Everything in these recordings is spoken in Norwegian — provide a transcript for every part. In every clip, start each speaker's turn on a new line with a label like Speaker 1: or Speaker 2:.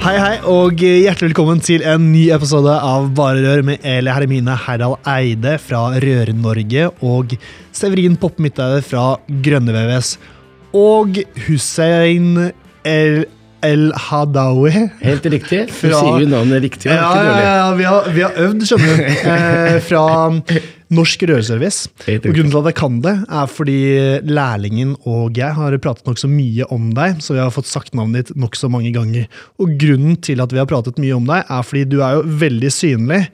Speaker 1: Hei, hei, og hjertelig velkommen til en ny episode av Bare Rør med Eli Hermine Herdal Eide fra Røre-Norge og Severin Poppe Midteide fra Grønne VVS. Og Hussein El El Hadawi.
Speaker 2: Helt riktig. Du
Speaker 1: Fra-
Speaker 2: sier jo navnet riktig.
Speaker 1: Ja,
Speaker 2: Ja,
Speaker 1: ja, vi har, vi har øvd, skjønner du. Eh, fra Norsk Rørservice. Og grunnen til at jeg kan det, er fordi lærlingen og jeg har pratet nokså mye om deg, så vi har fått sagt navnet ditt nokså mange ganger. Og grunnen til at vi har pratet mye om deg, er fordi du er jo veldig synlig,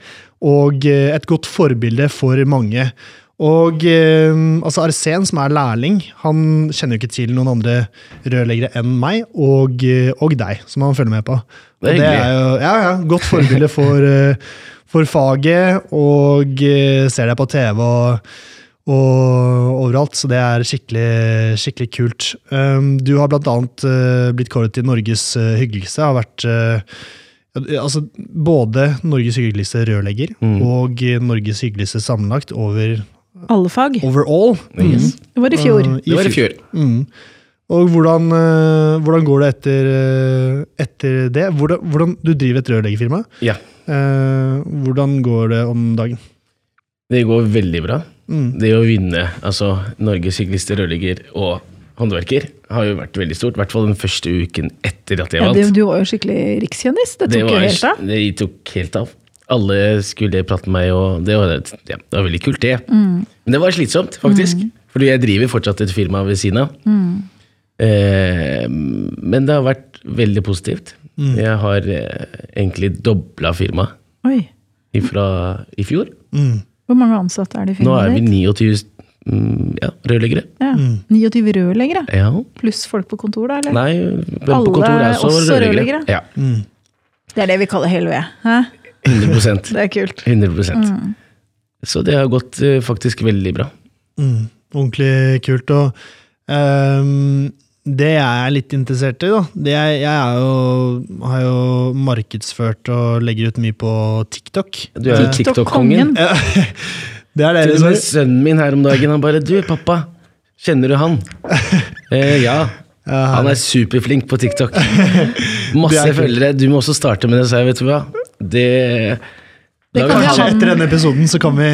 Speaker 1: og eh, et godt forbilde for mange. Og eh, altså Arsen, som er lærling, han kjenner jo ikke til noen andre rørleggere enn meg og, eh, og deg, som han følger med på.
Speaker 2: Det er
Speaker 1: det er jo ja, ja, godt forbilde for, eh, for faget, og eh, ser deg på TV og, og overalt, så det er skikkelig, skikkelig kult. Um, du har annet eh, blitt kåret til Norges eh, hyggeligste, har vært altså, både Norges hyggeligste rørlegger
Speaker 2: Mm.
Speaker 1: og Norges hyggeligste sammenlagt over
Speaker 3: Alle fag.
Speaker 1: overall.
Speaker 2: Yes.
Speaker 3: Det var i fjor.
Speaker 1: Uh,
Speaker 2: Det var i fjor.
Speaker 1: Mm. Og hvordan, eh, hvordan går det etter, eh, etter det? Hvordan, hvordan, du driver et rørleggerfirma.
Speaker 2: Ja.
Speaker 1: Eh, hvordan går det om dagen?
Speaker 2: Det går veldig bra.
Speaker 1: Mm.
Speaker 2: Det å vinne altså Norges hyggeligste rørlegger og håndverker har jo vært veldig stort. I hvert fall den første uken etter at jeg
Speaker 3: Ja,
Speaker 2: vant.
Speaker 3: det, du var jo skikkelig rikskjendis. Det tok jo
Speaker 2: var,
Speaker 3: helt av.
Speaker 2: det tok helt av. Alle skulle prate med meg, og det var, ja, det var veldig kult, det.
Speaker 3: Mm.
Speaker 2: Men det var slitsomt, faktisk. Fordi jeg driver fortsatt et firma ved siden av.
Speaker 3: Mm.
Speaker 2: Eh, men det har vært veldig positivt.
Speaker 1: Mm.
Speaker 2: Jeg har eh, egentlig dobla firmaet fra i fjor.
Speaker 1: Mm.
Speaker 3: Hvor mange ansatte er det i firmaet?
Speaker 2: Nå er vi 29 mm, ja, rørleggere.
Speaker 3: Ja. 29 rørleggere?
Speaker 2: Ja.
Speaker 3: Pluss folk på kontor, da? eller?
Speaker 2: Nei,
Speaker 3: Alle
Speaker 2: på kontor er også,
Speaker 3: også
Speaker 2: rørleggere.
Speaker 3: rørleggere?
Speaker 2: Ja,
Speaker 1: Mm.
Speaker 3: Det er det vi kaller hele ved. Hæ?
Speaker 2: 100%
Speaker 3: Det er kult.
Speaker 2: 100% Så det har gått eh, faktisk veldig bra.
Speaker 1: Mm. Ordentlig kult. Og ehm, det jeg er litt interessert i, da det jeg, jeg er jo, har jo markedsført og legger ut mye på TikTok.
Speaker 2: Du er jo
Speaker 1: Eh,
Speaker 2: TikTok-kongen.
Speaker 1: ja, det er
Speaker 2: det
Speaker 1: dere som
Speaker 2: sønnen min her om dagen, han bare 'Du, pappa, kjenner du han?' eh, ja. Han er superflink på TikTok. Masse
Speaker 1: er
Speaker 2: følgere. Du må også starte med det, sa jeg. Vet du hva? Det,
Speaker 3: Det kan
Speaker 1: Kanskje etter denne episoden så kan vi,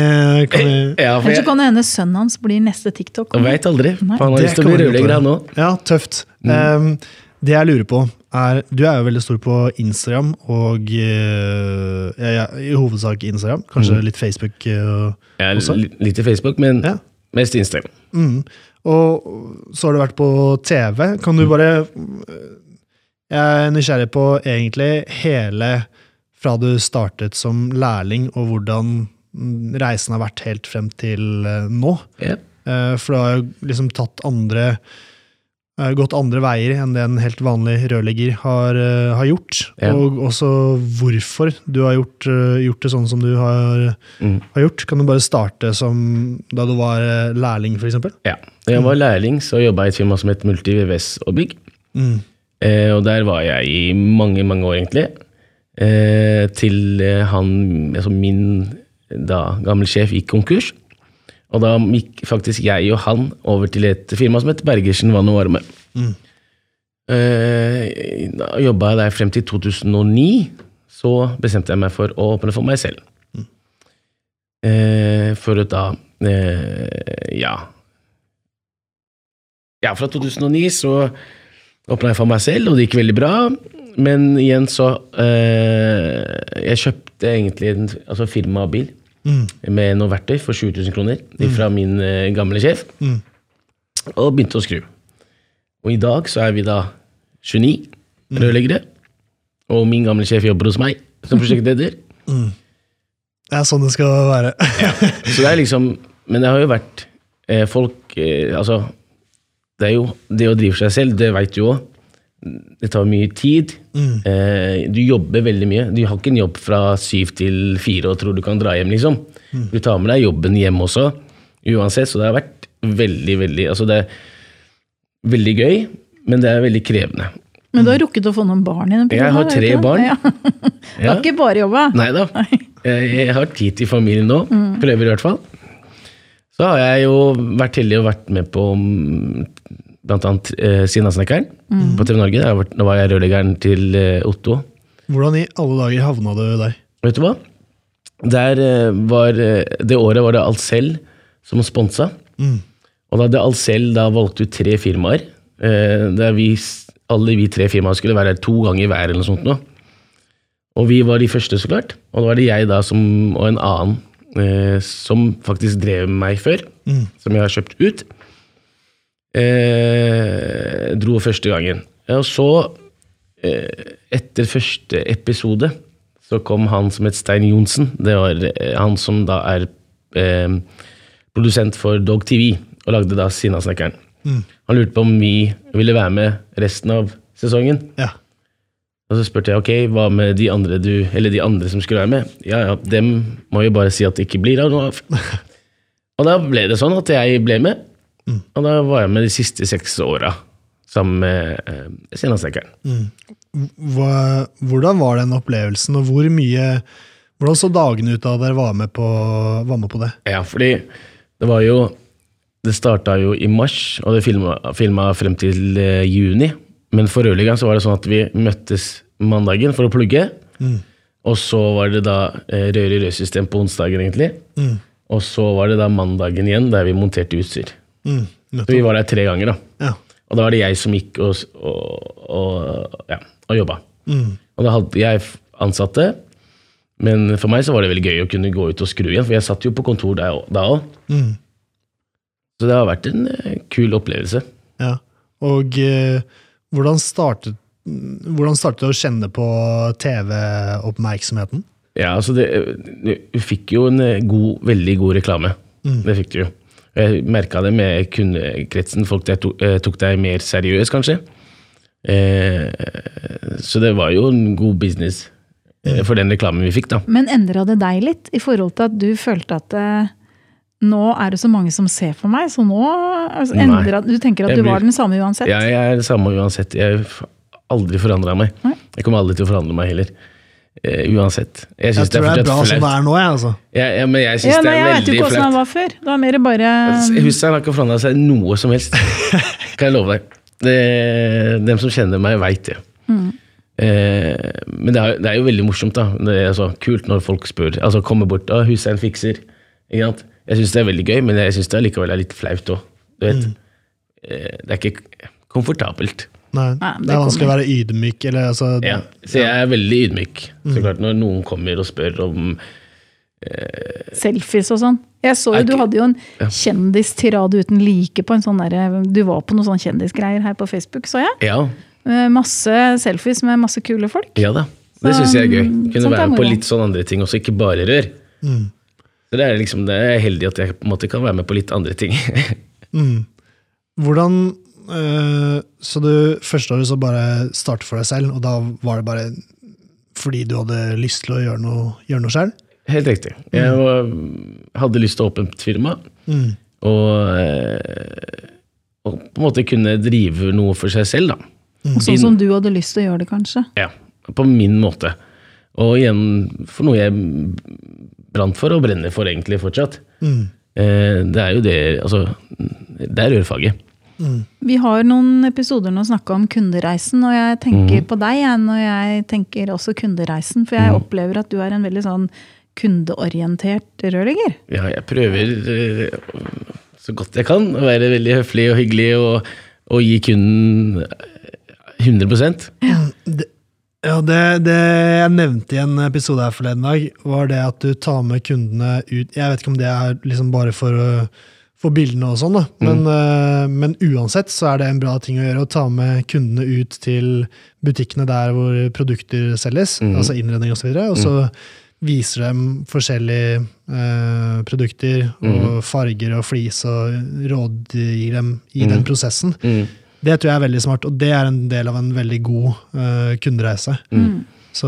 Speaker 1: kan vi
Speaker 2: Ja, for
Speaker 3: Ellers så kan det hende sønnen hans blir neste
Speaker 2: TikTok.
Speaker 3: Jeg
Speaker 2: veit aldri.
Speaker 3: Nei.
Speaker 2: Han har
Speaker 1: Det
Speaker 2: lyst til å bli rørlegger, han òg.
Speaker 1: Ja, tøft. Um, det jeg lurer på, er Du er jo veldig stor på Instagram, og uh, ja, ja, i hovedsak Instagram. Kanskje litt Facebook. uh,
Speaker 2: Ja,
Speaker 1: Også?
Speaker 2: litt i Facebook, men
Speaker 1: Ja.
Speaker 2: mest Instagram.
Speaker 1: Mm. Og så har du vært på TV. Kan du bare Jeg er nysgjerrig på egentlig hele fra du startet som lærling, og hvordan mm, reisen har vært helt frem til eh, nå.
Speaker 2: Ja.
Speaker 1: Eh, For du har jo liksom tatt andre eh, Gått andre veier enn det en helt vanlig rørlegger har, har gjort.
Speaker 2: Ja.
Speaker 1: Og også hvorfor du har gjort, gjort det sånn som du har,
Speaker 2: Mm.
Speaker 1: har gjort. Kan du bare starte som da du var lærling, f.eks.?
Speaker 2: ja. Da jeg var lærling, så jobba jeg i et firma som het Multi VVS og Bygg.
Speaker 1: Mm.
Speaker 2: Eh, og der var jeg i mange, mange år, egentlig. Eh, til eh, han, altså min da gamle sjef gikk konkurs. Og da gikk faktisk jeg og han over til et firma som het Bergersen vann og varme.
Speaker 1: Mm.
Speaker 2: Eh, da jobba jeg der frem til 2009. Så bestemte jeg meg for å åpne for meg selv. Eh, for å da Ja. Ja, fra 2009 så åpna jeg for meg selv, og det gikk veldig bra. Men igjen så eh, Jeg kjøpte egentlig en altså firmabil
Speaker 1: Mm.
Speaker 2: med noe verktøy for 20 000 kroner fra min eh, gamle sjef,
Speaker 1: Mm.
Speaker 2: og begynte å skru. Og i dag så er vi da 29 rørleggere, og min gamle sjef jobber hos meg som prosjektleder.
Speaker 1: Det er sånn det skal være.
Speaker 2: Så det er liksom Men det har jo vært eh, Folk ikke Altså, det er jo det å drive for seg selv, det veit du òg. Det tar mye tid. Eh, du jobber veldig mye. Du har ikke en jobb fra syv til fire og tror du kan dra hjem, liksom. Du tar med deg jobben hjem også, uansett. Så det har vært veldig, veldig Altså, det er veldig gøy, men det er veldig krevende.
Speaker 3: Men du har rukket å få noen barn i den
Speaker 2: Jeg har tre
Speaker 3: ikke det?
Speaker 2: barn.
Speaker 3: Ja.
Speaker 2: Ja.
Speaker 3: har ikke bare jobba?
Speaker 2: Nei da. Jeg, jeg har tid til familien nå. Prøver i hvert fall. Så har jeg jo vært heldig og vært med på mm, blant annet eh, Sinnasnekkeren på TV Norge. Var- Nå var jeg rørleggeren til eh, Otto.
Speaker 1: Hvordan i alle dager havna du der?
Speaker 2: Vet du hva? Der eh, var eh, Det året var det Alcel som sponsa. Og da hadde Alcel da valgt ut tre firmaer. Eh, der vi, alle vi tre firmaene skulle være her to ganger hver eller noe sånt. Nå. Og vi var de første, så klart. Og da var det jeg da som, og en annen eh, som faktisk drev med meg før. Som jeg har kjøpt ut. Eh, dro første gangen. Og så, eh, etter første episode, så kom han som het Stein Johnsen. Det var eh, han som da er eh, produsent for Dog TV, og lagde da Sinnasnekkeren. Han lurte på om vi ville være med resten av sesongen.
Speaker 1: Ja.
Speaker 2: Og så spurte jeg ok, hva med de andre du, eller de andre som skulle være med? Ja, ja, dem må jo bare si at det ikke blir av noe og da ble det sånn at jeg ble med. Og da var jeg med de siste seks åra sammen med eh, Sinnasnekkeren.
Speaker 1: Mm. hvordan var den opplevelsen, og hvor mye Hvordan så dagene ut da dere var med på, var med på det?
Speaker 2: Ja, fordi det var jo Det starta jo i mars, og det filma, frem til eh, juni. Men for rørleggeren så var det sånn at vi møttes mandagen for å plugge. Og så var det da eh, rør i rødsystem på onsdagen, egentlig. Og så var det da mandagen igjen der vi monterte utstyr.
Speaker 1: Mm,
Speaker 2: vi var der tre ganger, da.
Speaker 1: Ja.
Speaker 2: Og da var det jeg som gikk og, og, og, ja, og jobba.
Speaker 1: Mm.
Speaker 2: Og da hadde jeg ansatte, men for meg så var det veldig gøy å kunne gå ut og skru igjen, for jeg satt jo på kontor da òg.
Speaker 1: Mm.
Speaker 2: Så det har vært en eh, kul opplevelse.
Speaker 1: Ja. Og eh, hvordan startet hvordan startet du å kjenne på TV-oppmerksomheten?
Speaker 2: Ja, altså det, Du fikk jo en eh, god, veldig god reklame. Det fikk du jo. Jeg merka det med kundekretsen. Folk der tok, eh, tok deg mer seriøst, kanskje. Eh, så det var jo en god business eh, for den reklamen vi fikk, da.
Speaker 3: Men endra det deg litt i forhold til at du følte at eh, nå er det så mange som ser på meg, så nå altså, endra Du tenker at du
Speaker 2: blir-
Speaker 3: var den samme uansett?
Speaker 2: Ja, Jeg er den samme uansett. Jeg har aldri forandra meg.
Speaker 3: Nei.
Speaker 2: Jeg kommer aldri til å forandre meg heller. Eh, uansett. Jeg
Speaker 1: Jeg
Speaker 2: tror det er
Speaker 1: det er bra
Speaker 2: fortsatt
Speaker 1: som det er nå, jeg, altså.
Speaker 2: Ja, ja, men jeg syns
Speaker 3: Ja,
Speaker 2: det er veldig flaut.
Speaker 3: jeg vet jo ikke åssen han var før. Det var mer bare
Speaker 2: Hussein har ikke forandra seg noe som helst. Kan jeg love deg. Det, dem som kjenner meg, veit det. Eh, men det er, det er jo veldig morsomt. da Det er så kult når folk spør. Altså kommer bort og Hussein fikser. Ikke sant? Jeg syns det er veldig gøy, men jeg syns det likevel er litt flaut òg. Eh, det er ikke komfortabelt.
Speaker 1: Nei,
Speaker 3: Nei, det
Speaker 1: det er vanskelig å være ydmyk. Eller, altså,
Speaker 2: Ja, så jeg er veldig ydmyk. Så klart Når noen kommer og spør om
Speaker 3: selfies og sånn. Jeg så jo, Du hadde jo en kjendistirade uten like på en sånn der, Du var på noen sånne kjendisgreier her på Facebook, så jeg.
Speaker 2: Ja,
Speaker 3: Eh, Masse selfies med masse kule folk.
Speaker 2: ja da. Det syns jeg er gøy.
Speaker 3: Sånn-
Speaker 2: Kunne
Speaker 3: sånt er
Speaker 2: være med på litt sånn andre ting også, ikke bare rør.
Speaker 1: Mm.
Speaker 2: Så det er liksom, det er heldig at jeg på en måte kan være med på litt andre ting.
Speaker 1: Mm. Hvordan eh, Så du første året så bare starte for deg selv, og da var det bare fordi du hadde lyst til å gjøre noe, gjøre noe selv?
Speaker 2: Helt riktig. Jeg var, hadde lyst til å åpne et firma,
Speaker 1: Mm.
Speaker 2: og, eh, og på en måte kunne drive noe for seg selv, da.
Speaker 3: Mm. sånn som du hadde lyst til å gjøre det, kanskje.
Speaker 2: Ja, på min måte. Og igjen for noe jeg brant for og brenner for egentlig fortsatt.
Speaker 1: Mm.
Speaker 2: Eh, Det er jo det Altså, det er rørfaget.
Speaker 3: Vi har noen episoder nå snakka om kundereisen, og jeg tenker på deg jeg, når jeg tenker også kundereisen. For jeg opplever at du er en veldig sånn kundeorientert rørlegger.
Speaker 2: Ja, jeg prøver eh, så godt jeg kan å være veldig høflig og hyggelig og, og gi kunden 100
Speaker 1: Det, ja, det, det jeg nevnte i en episode her forleden dag, var det at du tar med kundene ut Jeg vet ikke om det er liksom bare for, å- for bildene og sånn. Men, eh, men uansett så er det en bra ting å gjøre å ta med kundene ut til butikkene der hvor produkter selges, altså innredning osv., og så viser dem forskjellige eh, produkter og
Speaker 2: Mhm.
Speaker 1: farger og flis og rådgir dem i den
Speaker 2: Mhm.
Speaker 1: prosessen.
Speaker 2: Mm.
Speaker 1: Det tror jeg er veldig smart, og det er en del av en veldig god eh, kundereise.
Speaker 2: Mm.
Speaker 1: Så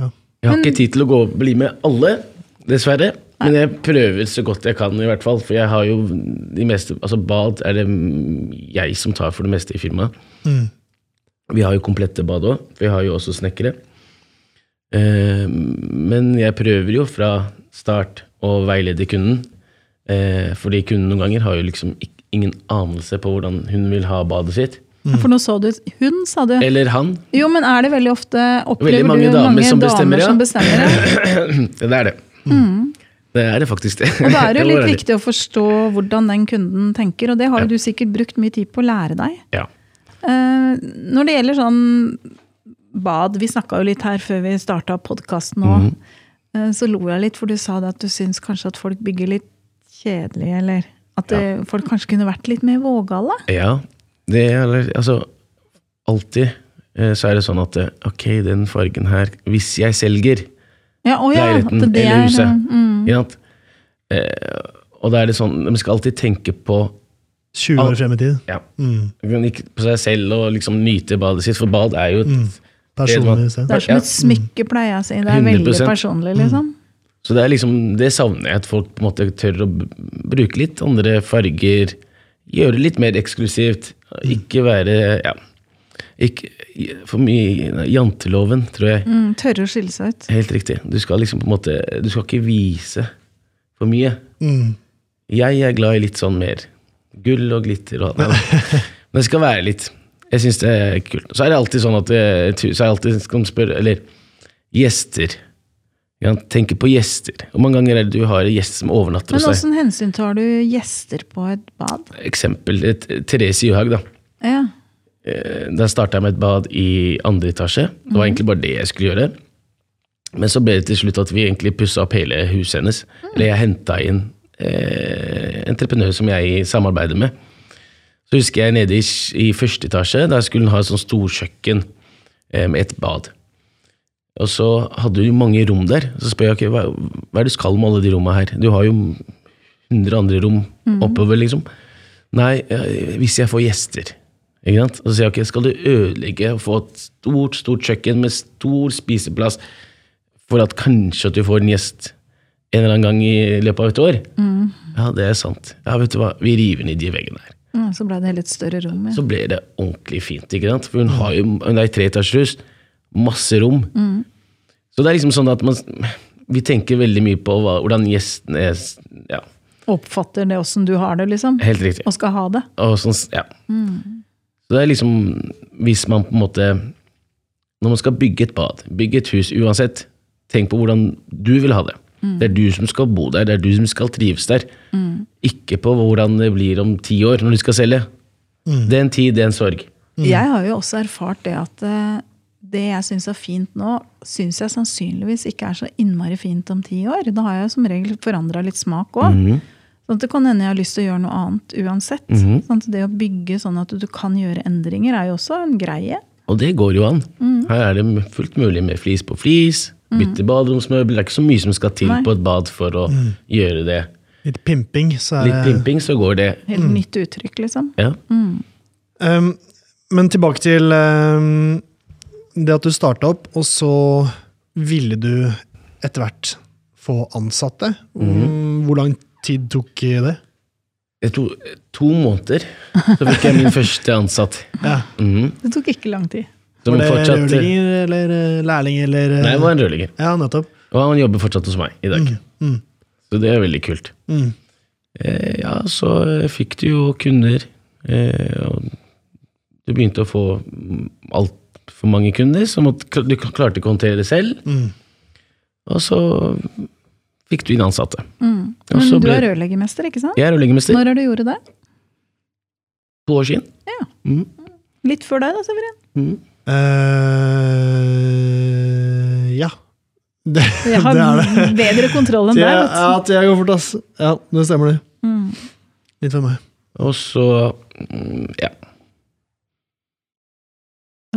Speaker 1: ja.
Speaker 2: Jeg har ikke tid til å gå og bli med alle, dessverre. Men jeg prøver så godt jeg kan, i hvert fall. For jeg har jo de meste Altså, bad er det jeg som tar for det meste i firmaet.
Speaker 1: Mm.
Speaker 2: Vi har jo komplette bad òg. Vi har jo også snekkere. Eh, men jeg prøver jo fra start å veilede kunden. Eh, fordi kunden noen ganger har jo liksom ingen anelse på hvordan hun vil ha badet sitt.
Speaker 3: For nå så du Hun, sa du.
Speaker 2: Eller han.
Speaker 3: Jo, men er det veldig ofte Opplever
Speaker 2: Veldig mange
Speaker 3: du
Speaker 2: damer
Speaker 3: mange
Speaker 2: som
Speaker 3: damer
Speaker 2: bestemmer, ja.
Speaker 3: som bestemmer det?
Speaker 2: Det er det. Det er det faktisk, det.
Speaker 3: Og da er det jo litt viktig å forstå hvordan den kunden tenker, og det har jo
Speaker 2: Ja.
Speaker 3: du sikkert brukt mye tid på å lære deg.
Speaker 2: Ja.
Speaker 3: Uh, når det gjelder sånn bad, vi snakka jo litt her før vi starta podkasten nå,
Speaker 2: Mhm.
Speaker 3: uh, så lo jeg litt, for du sa det at du syns kanskje at folk bygger litt kjedelig, eller at det, folk kanskje kunne vært litt mer vågale?
Speaker 2: Ja, det er altså Alltid eh, så er det sånn at eh, ok, den fargen her Hvis jeg selger
Speaker 3: Ja, oh ja,
Speaker 2: leiligheten
Speaker 3: det
Speaker 2: eller
Speaker 3: er,
Speaker 2: huset
Speaker 3: mm.
Speaker 2: Eh, Og det er det sånn De skal alltid tenke på
Speaker 1: 20 år frem i tid.
Speaker 2: ja,
Speaker 1: Mm.
Speaker 2: ikke på seg selv og liksom nyte badet sitt, for bad er jo et
Speaker 1: Mm. Personlig sted.
Speaker 3: Det er som et smykke, pleier jeg å si. Det er veldig
Speaker 2: 100%.
Speaker 3: personlig, liksom.
Speaker 2: Så det er liksom Det savner jeg, at folk på en måte tør å bruke litt andre farger. Gjøre det litt mer eksklusivt. Ikke være Ja. Ikke for mye Janteloven, tror jeg.
Speaker 3: Mm, tørre å skille seg ut.
Speaker 2: Helt riktig. Du skal liksom på en måte Du skal ikke vise for mye.
Speaker 1: Mm.
Speaker 2: Jeg er glad i litt sånn mer gull og glitter og Nei, nei. Men det skal være litt Jeg syns det er kult. Så er det alltid sånn at jeg, så er det alltid skal man spørre Eller gjester. Ja, tenker på gjester. Hvor mange ganger er det du har gjester som overnatter
Speaker 3: Men
Speaker 2: hos deg?
Speaker 3: åssen hensyn tar du gjester på et bad?
Speaker 2: Eksempel et, Therese Johaug, da.
Speaker 3: Ja.
Speaker 2: Eh, Da starta jeg med et bad i andre etasje. Det var egentlig bare det jeg skulle gjøre. Men så ble det til slutt at vi egentlig pussa opp hele huset hennes. Eller jeg henta inn eh, entreprenør som jeg samarbeider med. Så husker jeg nede i, i første etasje, der skulle hun ha et sånt storkjøkken eh, med et bad. Og så hadde hun mange rom der. Så spør jeg okay, hva, hva er det du skal med alle de rommene her? Du har jo 100 andre rom oppover, liksom. Nei, eh, hvis jeg får gjester. Ikke sant? Og så sier jeg ok, skal du ødelegge og få et stort, stort kjøkken med stor spiseplass for at kanskje at du får en gjest en eller annen gang i løpet av et år? Ja, det er sant. Ja, vet du hva, vi river ned de veggene her.
Speaker 3: Mm, Så ble det litt større rom. Ja.
Speaker 2: Så ble det ordentlig fint, ikke sant? For hun har jo, hun er i treetasjershus, masse rom. Så det er liksom sånn at man, vi tenker veldig mye på hva, hvordan gjestene ja,
Speaker 3: Oppfatter det åssen du har det, liksom.
Speaker 2: helt riktig.
Speaker 3: Og skal ha det.
Speaker 2: Og sånn, ja. Så det er liksom, hvis man på en måte, når man skal bygge et bad, bygge et hus uansett, tenk på hvordan du vil ha det. Det er du som skal bo der, det er du som skal trives der. Ikke på hvordan det blir om ti år når du skal selge. Det er en tid, det er en sorg.
Speaker 3: Jeg har jo også erfart det at eh, det jeg syns er fint nå, syns jeg sannsynligvis ikke er så innmari fint om ti år. Da har jeg som regel forandra litt smak òg.
Speaker 2: Mhm.
Speaker 3: Sånn at det kan hende jeg har lyst til å gjøre noe annet uansett.
Speaker 2: Mhm.
Speaker 3: Sånn at det å bygge sånn at du kan gjøre endringer, er jo også en greie.
Speaker 2: Og det går jo an. Her er det fullt mulig med flis på flis, bytte baderomsmøbel. Det er ikke så mye som skal til
Speaker 3: Nei.
Speaker 2: på et bad for å gjøre det.
Speaker 1: Litt pimping, så er
Speaker 2: Litt pimping, så går det.
Speaker 3: Helt nytt uttrykk, liksom.
Speaker 2: Ja.
Speaker 1: Um, men tilbake til um, det at du starta opp, og så ville du etter hvert få ansatte. Mm. Hvor lang tid tok det?
Speaker 2: Det tok to måneder, så fikk jeg min første ansatt.
Speaker 1: Ja.
Speaker 2: Mm.
Speaker 3: Det tok ikke lang tid.
Speaker 2: Som
Speaker 1: Var det
Speaker 2: fortsatt
Speaker 1: rørlegger eller eh, lærling eller eh,
Speaker 2: Nei, det var en rørlegger.
Speaker 1: Ja, nettopp.
Speaker 2: Og han jobber fortsatt hos meg i dag.
Speaker 1: Mm.
Speaker 2: Så det er veldig kult.
Speaker 1: Mm.
Speaker 2: Eh, ja, så eh, fikk du jo kunder. Eh, og du begynte å få altfor mange kunder, så du klarte ikke å håndtere det selv.
Speaker 1: Mm.
Speaker 2: Og så fikk du inn ansatte.
Speaker 3: Mm. Men
Speaker 2: så
Speaker 3: du
Speaker 2: ble-
Speaker 3: er rørleggermester, ikke sant?
Speaker 2: Jeg er rørleggermester.
Speaker 3: Når har du gjort det?
Speaker 2: To år siden.
Speaker 3: Ja.
Speaker 2: Mm.
Speaker 3: Litt før deg, da, Severin.
Speaker 2: Mm.
Speaker 1: Uh, ja. Det,
Speaker 3: Jeg har
Speaker 1: det er det.
Speaker 3: bedre kontroll enn deg.
Speaker 1: ja,
Speaker 3: vet du.
Speaker 1: det går fort, ass. Ja, det stemmer det.
Speaker 3: Mm.
Speaker 1: Litt for meg.
Speaker 2: Og så mm, Ja.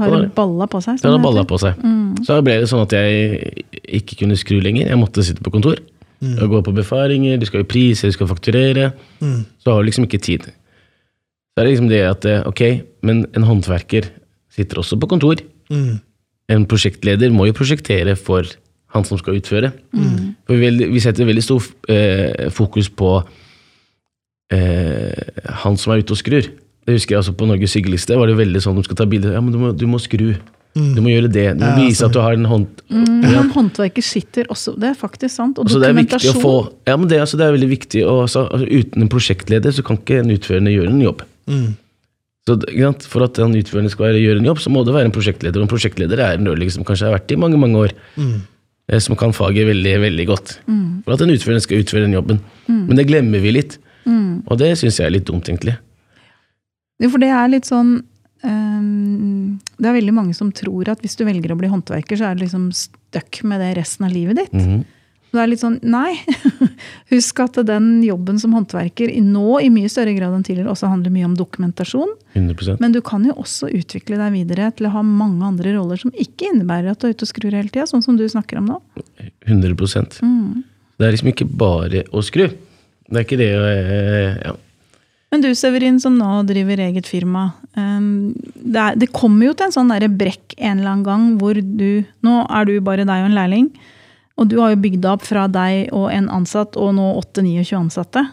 Speaker 3: Har
Speaker 2: Det
Speaker 3: det. balla på seg?
Speaker 2: Det
Speaker 3: har
Speaker 2: balla på seg. Så da ble det sånn at jeg ikke kunne skru lenger. Jeg måtte sitte på kontor. Og gå på befaringer, du skal jo prise, du skal fakturere. Så har du liksom ikke tid. Så er det liksom det at eh, ok, men en håndverker sitter også på kontor.
Speaker 1: Mm.
Speaker 2: En prosjektleder må jo prosjektere for han som skal utføre. For vi, vi setter veldig stor eh, fokus på eh, han som er ute og skrur. Det husker jeg også På Norges hyggeligste var det veldig sånn de skal ta bilde. Ja, men du må, du må skru. Du må gjøre det. Du må vise at du har en hånd...
Speaker 3: Mm, men håndverker sitter også Det er faktisk sant. Og
Speaker 2: Altså, det er
Speaker 3: dokumentasjon.
Speaker 2: få Ja, men det, altså, det er veldig viktig Og, altså, Uten en prosjektleder så kan ikke en utførende gjøre en jobb.
Speaker 1: Mm.
Speaker 2: Så ikke sant? For at en utførende skal være- gjøre en jobb, så må det være en prosjektleder. Og en prosjektleder er en rørlegger som kanskje har vært i mange mange år. eh, Som kan faget veldig veldig godt. For at en utførende skal utføre den jobben. Men det glemmer vi litt. Og det syns jeg er litt dumt, egentlig.
Speaker 3: Jo, for det er litt sånn ehm, Det er veldig mange som tror at hvis du velger å bli håndverker, så er du liksom stuck med det resten av livet ditt.
Speaker 2: Mhm.
Speaker 3: Det er litt sånn, nei. Husk at den jobben som håndverker nå i mye større grad enn tidligere også handler mye om dokumentasjon.
Speaker 2: 100%
Speaker 3: Men du kan jo også utvikle deg videre til å ha mange andre roller som ikke innebærer at du er ute og skrur hele tida, sånn som du snakker om nå.
Speaker 2: 100 mm. Det er liksom ikke bare å skru. Det er ikke det å eh, ja.
Speaker 3: Men du Severin, som nå driver eget firma. ehm, det, er, det kommer jo til en sånn der brekk en eller annen gang hvor du Nå er du bare deg og en lærling. Og du har jo bygd opp fra deg og en ansatt og nå 8-29 ansatte.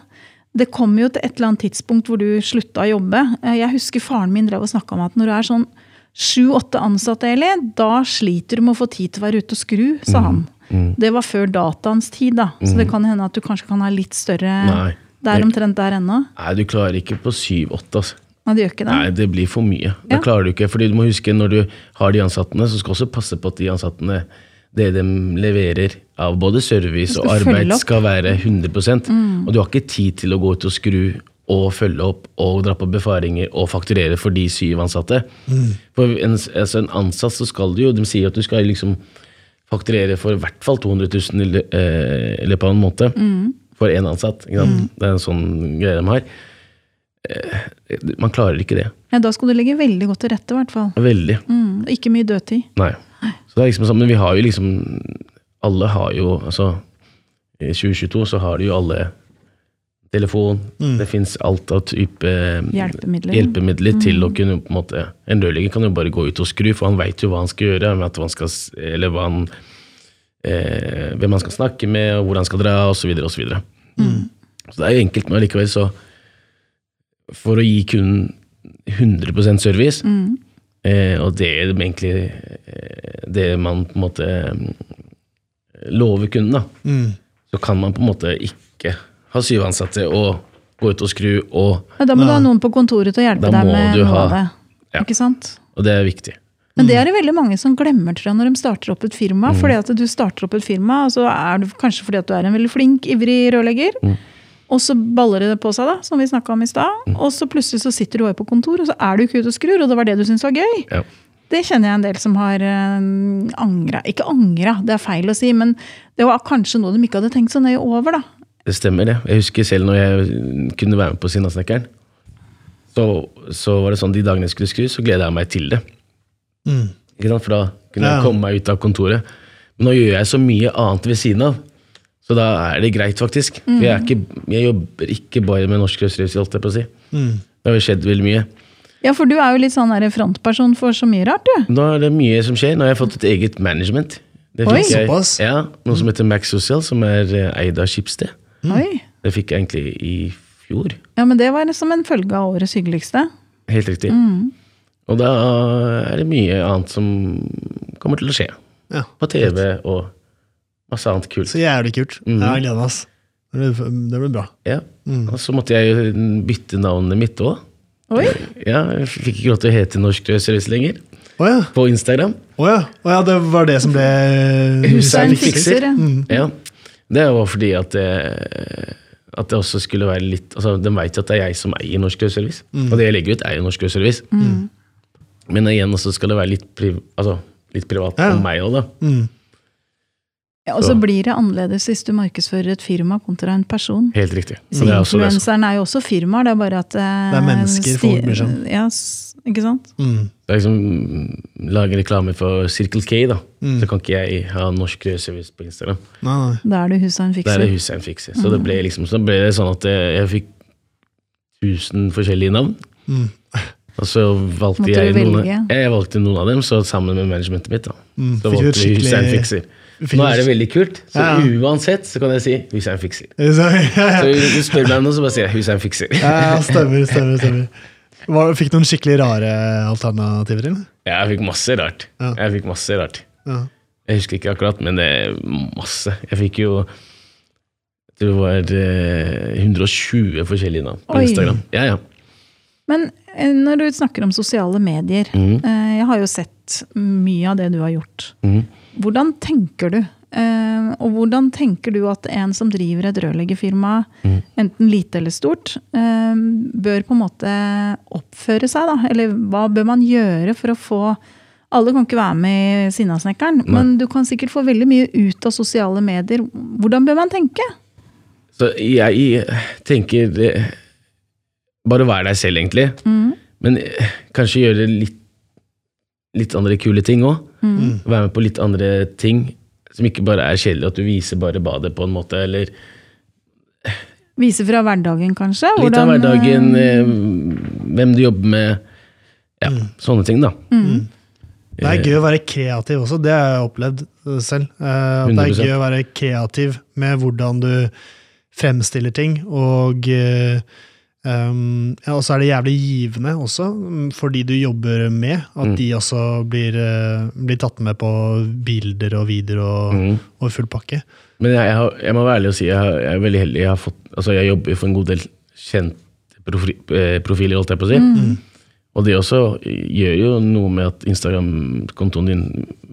Speaker 3: Det kommer jo til et eller annet tidspunkt hvor du slutta å jobbe. Eh, Jeg husker faren min drev og snakka om at når du er sånn sju-åtte ansatte, Eli, da sliter du med å få tid til å være ute og skru, sa han. Det var før dataens tid, da. Så det kan hende at du kanskje kan ha litt større
Speaker 2: Nei.
Speaker 3: Det er omtrent der ennå.
Speaker 2: Nei, du klarer ikke på 7-8, altså.
Speaker 3: Nei, det gjør ikke det.
Speaker 2: Nei, det blir for mye. Da klarer du ikke, fordi du må huske når du har de ansattene, så skal du også passe på at de ansattene, det de leverer av både service og arbeid, skal være 100% Og du har ikke tid til å gå ut og skru og følge opp og dra på befaringer og fakturere for de syv ansatte. For en, altså en ansatt så skal du jo, de sier at du skal liksom fakturere for i hvert fall 200 000 i lø- eh, i løpet av en måned. For én ansatt. Ikke sant? Det er en sånn greie de har. Eh, Man klarer ikke det.
Speaker 3: Ja, da skal du legge veldig godt til rette, i hvert fall.
Speaker 2: Veldig.
Speaker 3: Mm, ikke mye dødtid.
Speaker 2: Nei. Så det er liksom sånn, Men vi har jo liksom Alle har jo altså I 2022 så har de jo alle telefon. Det fins alt av type
Speaker 3: hjelpemidler,
Speaker 2: Hjelpemidler. mm. til å kunne på en måte En rørlegger kan jo bare gå ut og skru, for han veit jo hva han skal gjøre. eller hva han skal, eller hva han, eh, hvem han skal snakke med, og hvor han skal dra, osv. og Så, videre. så det er jo enkelt, men allikevel så For å gi kunden 100% service,
Speaker 3: Mm.
Speaker 2: Eh, og det er egentlig eh, det man på en måte eh, lover kunden, da.
Speaker 1: Mm.
Speaker 2: Så kan man på en måte ikke ha syv ansatte og gå ut og skru, og,
Speaker 3: Ja, da må du ha noen på kontoret til å hjelpe deg med noe av det.
Speaker 2: Ja.
Speaker 3: Ikke sant?
Speaker 2: og det er viktig.
Speaker 3: Men det er det veldig mange som glemmer tror jeg, når de starter opp et firma. Fordi at du starter opp et firma, og så er det kanskje fordi at du er en veldig flink, ivrig rørlegger. Og så baller det på seg, da, som vi snakka om i stad. Og så plutselig så sitter du over på kontor, og så er du ikke ute og skrur, og det var det du syntes var gøy.
Speaker 2: Ja.
Speaker 3: Det kjenner jeg en del som har øh, angra. Ikke angra, det er feil å si, men det var kanskje noe de ikke hadde tenkt så nøye over, da.
Speaker 2: Det stemmer, det. Jeg husker selv når jeg kunne være med på Sinnasnekkeren. Så, så var det sånn de dagene jeg skulle skru, så gleda jeg meg til det.
Speaker 1: Mm.
Speaker 2: Ikke sant? For da kunne
Speaker 1: Ja.
Speaker 2: jeg komme meg ut av kontoret. Men nå gjør jeg så mye annet ved siden av. Så da er det greit, faktisk. For jeg, er ikke, jeg jobber ikke bare med norsk røstrevis, holdt jeg på å si.
Speaker 1: Mm.
Speaker 2: Det har jo skjedd veldig mye.
Speaker 3: Ja, for du er jo litt sånn der frontperson for så mye rart, du.
Speaker 2: Nå er det mye som skjer. Nå har jeg fått et eget management. Det
Speaker 3: Oi.
Speaker 2: jeg,
Speaker 1: Såpass?
Speaker 2: ja, Noe som heter Max Social, som er eh, eid av Schibsted.
Speaker 3: Oi.
Speaker 2: Det fikk jeg egentlig i fjor.
Speaker 3: Ja, men det var som en følge av årets hyggeligste.
Speaker 2: Helt riktig. Og da er det mye annet som kommer til å skje.
Speaker 1: Ja.
Speaker 2: På TV og masse annet kult.
Speaker 1: Så jævlig kult.
Speaker 2: Mm.
Speaker 1: Ja, jeg gleder meg. ass. Det blir, bra.
Speaker 2: Ja. Og så måtte jeg jo bytte navnet mitt òg. Ja, jeg fikk ikke lov til å hete Norsk Rødservice lenger
Speaker 1: Oh, ja.
Speaker 2: på Instagram.
Speaker 1: Å ja. oh, ja, det var det som ble
Speaker 3: Hussein
Speaker 2: Hussein fikser.
Speaker 3: Mm. ja.
Speaker 2: Det var fordi at det, at det også skulle være litt altså De vet jo at det er jeg som eier Norsk Rødservice. Og det jeg legger ut, er jo Norsk Rødservice. Men igjen så skal det være litt, priv, altså, litt privat
Speaker 1: Ja.
Speaker 2: om meg òg, da.
Speaker 1: Mm.
Speaker 3: Ja, og så blir det annerledes hvis du markedsfører et firma kontra en person.
Speaker 2: Helt riktig.
Speaker 3: Så
Speaker 2: Så det er også
Speaker 3: Influenseren er jo også firmaer, det er bare at eh,
Speaker 1: Det er mennesker folk bryr seg.
Speaker 3: Ja, ikke sant?
Speaker 1: Mm.
Speaker 2: Det er liksom Lage reklame for Circle K, da.
Speaker 1: Mm.
Speaker 2: Så kan ikke jeg ha norsk service på Instagram.
Speaker 1: Nei, nei.
Speaker 3: Da er det husaren
Speaker 2: Da er det Hussein fikser. Så det ble liksom Så ble det sånn at jeg, jeg fikk 1000 forskjellige navn.
Speaker 1: Mm.
Speaker 2: Og så valgte jeg noen, jeg valgte noen av dem, så sammen med managementet mitt. da
Speaker 1: Mm.
Speaker 2: Så valgte vi Hussein fikser.
Speaker 1: fikk
Speaker 2: Nå er det veldig kult, så
Speaker 1: Ja, ja.
Speaker 2: uansett så kan jeg si Hussein fikser.
Speaker 1: Så, ja,
Speaker 2: Så du spør meg om noe, så bare sier jeg Hussein fikser.
Speaker 1: ja, stemmer, stemmer. stemmer. Var, fikk du noen skikkelig rare alternativer Eller?
Speaker 2: Ja, jeg fikk masse rart.
Speaker 1: Ja.
Speaker 2: Jeg fikk masse rart.
Speaker 1: Ja.
Speaker 2: Jeg husker ikke akkurat, men det er masse. Jeg fikk jo jeg tror det var eh, 120 forskjellige navn på
Speaker 3: Oi.
Speaker 2: Instagram. Ja, ja.
Speaker 3: Men eh, når du snakker om sosiale medier, eh, jeg har jo sett mye av det du har gjort.
Speaker 2: Mm.
Speaker 3: Hvordan tenker du? Eh, og hvordan tenker du at en som driver et rørleggerfirma,
Speaker 2: mm.
Speaker 3: enten lite eller stort, bør på en måte oppføre seg? da? Eller hva bør man gjøre for å få Alle kan ikke være med i Sinnasnekkeren, men du kan sikkert få veldig mye ut av sosiale medier. Hvordan bør man tenke?
Speaker 2: Så jeg tenker eh, Bare være deg selv, egentlig.
Speaker 3: Mm.
Speaker 2: Men eh, kanskje gjøre litt, litt andre kule ting òg.
Speaker 3: Mm.
Speaker 2: Være med på litt andre ting som ikke bare er kjedelig, at du viser bare badet på en måte, eller
Speaker 3: Vise fra hverdagen, kanskje?
Speaker 2: litt av hverdagen,
Speaker 3: eh,
Speaker 2: eh, hvem du jobber med. Ja, sånne ting, da.
Speaker 3: Mm.
Speaker 1: Det er gøy å være kreativ også, det har jeg opplevd selv. Eh, At det er gøy å være kreativ med hvordan du fremstiller ting, og eh, um, ja, og så er det jævlig givende også, mm, for de du jobber med, at
Speaker 2: Mm.
Speaker 1: de også blir, eh, blir tatt med på bilder og videoer og,
Speaker 2: Mm.
Speaker 1: og full pakke.
Speaker 2: Men jeg, jeg, har, jeg må være ærlig og si jeg, har, jeg er veldig heldig. Jeg, har fått, altså jeg jobber for en god del kjente profi, eh, profiler, holdt jeg på å si.
Speaker 3: Mm.
Speaker 2: Og det også gjør jo noe med at Instagram-kontoen din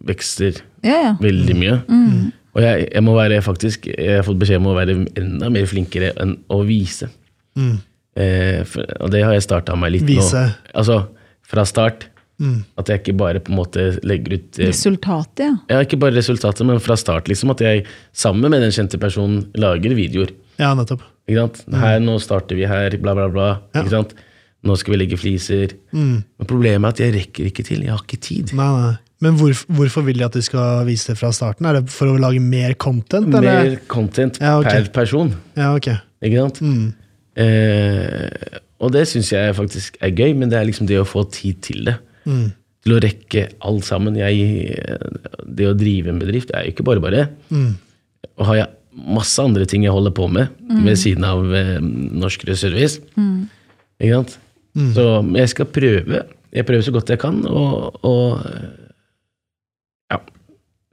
Speaker 2: vekster
Speaker 3: Ja, ja.
Speaker 2: veldig mye.
Speaker 3: Mm.
Speaker 2: Og jeg, jeg må være faktisk, jeg har fått beskjed om å være enda mer flinkere enn å vise.
Speaker 1: Mm.
Speaker 2: Eh, for, og det har jeg starta meg litt
Speaker 1: Vise.
Speaker 2: nå. Altså fra start.
Speaker 1: Mm.
Speaker 2: At jeg ikke bare på en måte legger ut eh,
Speaker 3: Resultatet, ja.
Speaker 2: ja, Ikke bare resultatet, men fra start. liksom At jeg sammen med den kjente personen lager videoer.
Speaker 1: Ja, nettopp.
Speaker 2: Ikke sant? Her, Nå starter vi her, bla, bla, bla.
Speaker 1: Ja.
Speaker 2: Ikke sant? Nå skal vi legge fliser.
Speaker 1: Mm.
Speaker 2: Men problemet er at jeg rekker ikke til. Jeg har ikke tid.
Speaker 1: Nei, nei. Men hvor, hvorfor vil de at du skal vise det fra starten? Er det for å lage mer content? Eller?
Speaker 2: Mer content
Speaker 1: Ja, okay.
Speaker 2: per person.
Speaker 1: Ja, ok.
Speaker 2: Ikke sant?
Speaker 1: Mm.
Speaker 2: Eh, og det syns jeg faktisk er gøy, men det er liksom det å få tid til det.
Speaker 1: Mm.
Speaker 2: Til å rekke alt sammen. Jeg, det å drive en bedrift er jo ikke bare bare.
Speaker 1: Mm.
Speaker 2: Og har jeg masse andre ting jeg holder på med ved siden av eh, Norsk Rød Service. Ikke sant?
Speaker 1: Mm.
Speaker 2: Så jeg skal prøve. Jeg prøver så godt jeg kan å og, ja,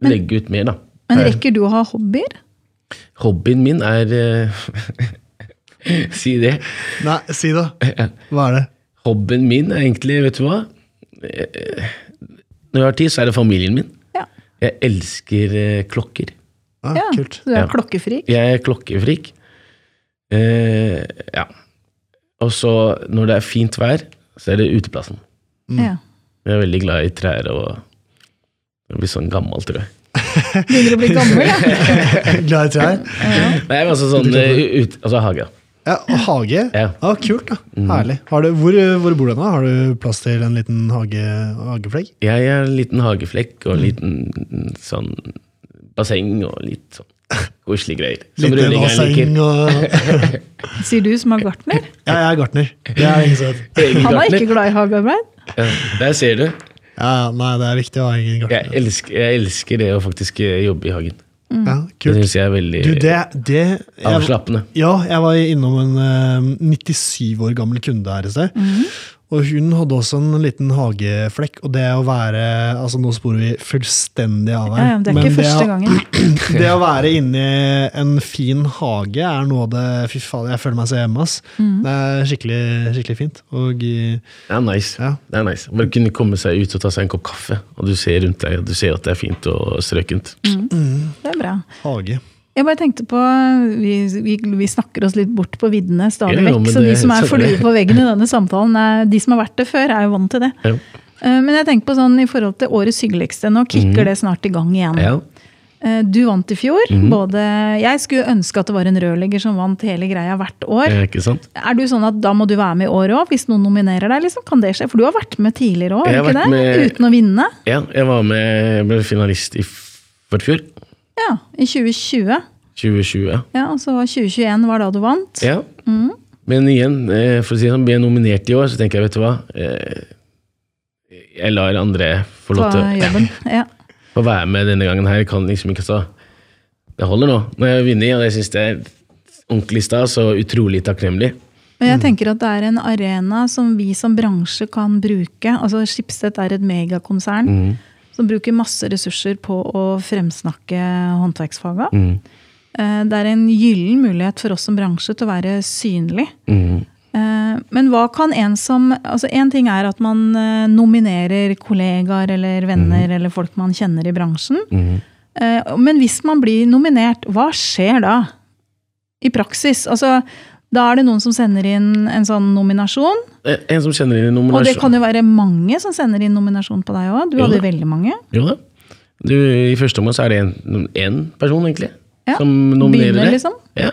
Speaker 3: Men-
Speaker 2: legge ut mer, da.
Speaker 3: Men rekker du å ha hobbyer?
Speaker 2: Hobbyen min er eh, Si det.
Speaker 1: Nei, si det. Hva er det?
Speaker 2: Hobbyen min er egentlig, vet du hva Når jeg har tid, så er det familien min.
Speaker 3: Ja.
Speaker 2: Jeg elsker eh, klokker.
Speaker 1: Ah,
Speaker 3: ja.
Speaker 1: Kult.
Speaker 3: Du er
Speaker 2: Ja.
Speaker 3: klokkefrik?
Speaker 2: Jeg er klokkefrik. Eh, ja. Og så, når det er fint vær, så er det uteplassen.
Speaker 3: Ja.
Speaker 2: Jeg er veldig glad i trær og Jeg blir sånn gammel, tror jeg.
Speaker 3: Begynner å bli gammel, ja.
Speaker 1: Glad i trær?
Speaker 2: Nei, men altså sånn eh, ut, Altså hage.
Speaker 1: Ja, og hage?
Speaker 2: Ja.
Speaker 1: ja kult, da.
Speaker 2: Mm.
Speaker 1: Herlig. Har du, hvor, hvor bor du nå? Har du plass til en liten hage, hageflegg?
Speaker 2: Jeg har en liten hageflekk og en liten sånn basseng og litt sånn koselige greier. Som
Speaker 1: Lite
Speaker 2: liker.
Speaker 1: og
Speaker 3: Sier du som er gartner?
Speaker 1: Ja, jeg er gartner. Det er ingen
Speaker 3: Han er ikke glad i hagearbeid?
Speaker 2: Ja, der ser du.
Speaker 1: Ja, nei, det er viktig å ha egen
Speaker 2: Jeg
Speaker 1: gartner.
Speaker 2: elsker, jeg elsker det å faktisk eh, jobbe i hagen.
Speaker 1: Ja,
Speaker 2: Det
Speaker 1: kult.
Speaker 2: syns jeg er veldig
Speaker 1: Du, det, det jeg,
Speaker 2: avslappende.
Speaker 1: Ja, jeg var innom en uh, 97 år gammel kunde her i sted.
Speaker 3: Mhm.
Speaker 1: Og hun hadde også en liten hageflekk. Og det å være altså Nå sporer vi fullstendig av
Speaker 3: Ja,
Speaker 1: her.
Speaker 3: ja, det er
Speaker 1: men
Speaker 3: ikke
Speaker 1: det
Speaker 3: første
Speaker 1: å-
Speaker 3: gangen.
Speaker 1: Det å være inni en fin hage er noe av det Fy faen, jeg føler meg så hjemme, ass.
Speaker 3: Mm.
Speaker 1: Det er skikkelig, skikkelig fint. Og
Speaker 2: Det er nice.
Speaker 1: ja.
Speaker 2: Det er nice. Bare kunne komme seg ut og ta seg en kopp kaffe, og du ser rundt deg, og du ser at det er fint og strøkent.
Speaker 3: Det er bra.
Speaker 1: hage.
Speaker 3: Jeg bare tenkte på, Vi, vi, vi snakker oss litt bort på viddene stadig
Speaker 2: Ja,
Speaker 3: vekk. Så de som er flue på veggen i denne samtalen, er, de som har vært det før, er jo vant til det.
Speaker 2: Ja.
Speaker 3: Eh, Men jeg tenker på sånn i forhold til årets hyggeligste. Nå kicker
Speaker 2: mm.
Speaker 3: det snart i gang igjen.
Speaker 2: Ja.
Speaker 3: Eh, Du vant i fjor.
Speaker 2: Mm.
Speaker 3: Både, jeg skulle ønske at det var en rørlegger som vant hele greia hvert år.
Speaker 2: Er, Ikke sant?
Speaker 3: Er du sånn at da må du være med i år òg, hvis noen nominerer deg? liksom? Kan det skje? For du har vært med tidligere òg? Uten å vinne?
Speaker 2: Ja, jeg var med, ble finalist i forfjor.
Speaker 3: Ja, i 2020.
Speaker 2: 2020. ja.
Speaker 3: Og så var 2021 var da du vant.
Speaker 2: Ja.
Speaker 3: Mm.
Speaker 2: Men igjen, eh, for å si det sånn, blir jeg nominert i år, så tenker jeg, vet du hva eh, Jeg lar andre få lov til å.
Speaker 3: Ja.
Speaker 2: få være med denne gangen her. Jeg kan liksom ikke så Det holder nå. Når jeg har vunnet, og jeg syns det er ordentlig stas og utrolig takknemlig.
Speaker 3: Men jeg tenker at det er en arena som vi som bransje kan bruke. Altså Schibsted er et megakonsern
Speaker 2: Mhm.
Speaker 3: Som bruker masse ressurser på å fremsnakke håndverksfaga.
Speaker 2: Mhm.
Speaker 3: Eh, Det er en gyllen mulighet for oss som bransje til å være synlig.
Speaker 2: Mhm.
Speaker 3: Eh, Men hva kan en som altså En ting er at man eh, nominerer kollegaer eller venner eller folk man kjenner i bransjen. Eh, Men hvis man blir nominert, hva skjer da? I praksis? Altså, da er det noen som sender inn en sånn nominasjon.
Speaker 2: Eh, En som sender inn en nominasjon.
Speaker 3: Og det kan jo være mange som sender inn nominasjon på deg òg. Du
Speaker 2: Jo
Speaker 3: hadde
Speaker 2: da.
Speaker 3: veldig mange.
Speaker 2: Jo da. Du, I første omgang så er det én person, egentlig,
Speaker 3: Ja,
Speaker 2: som nominerer
Speaker 3: begynner,
Speaker 2: deg.
Speaker 3: liksom.
Speaker 2: Ja.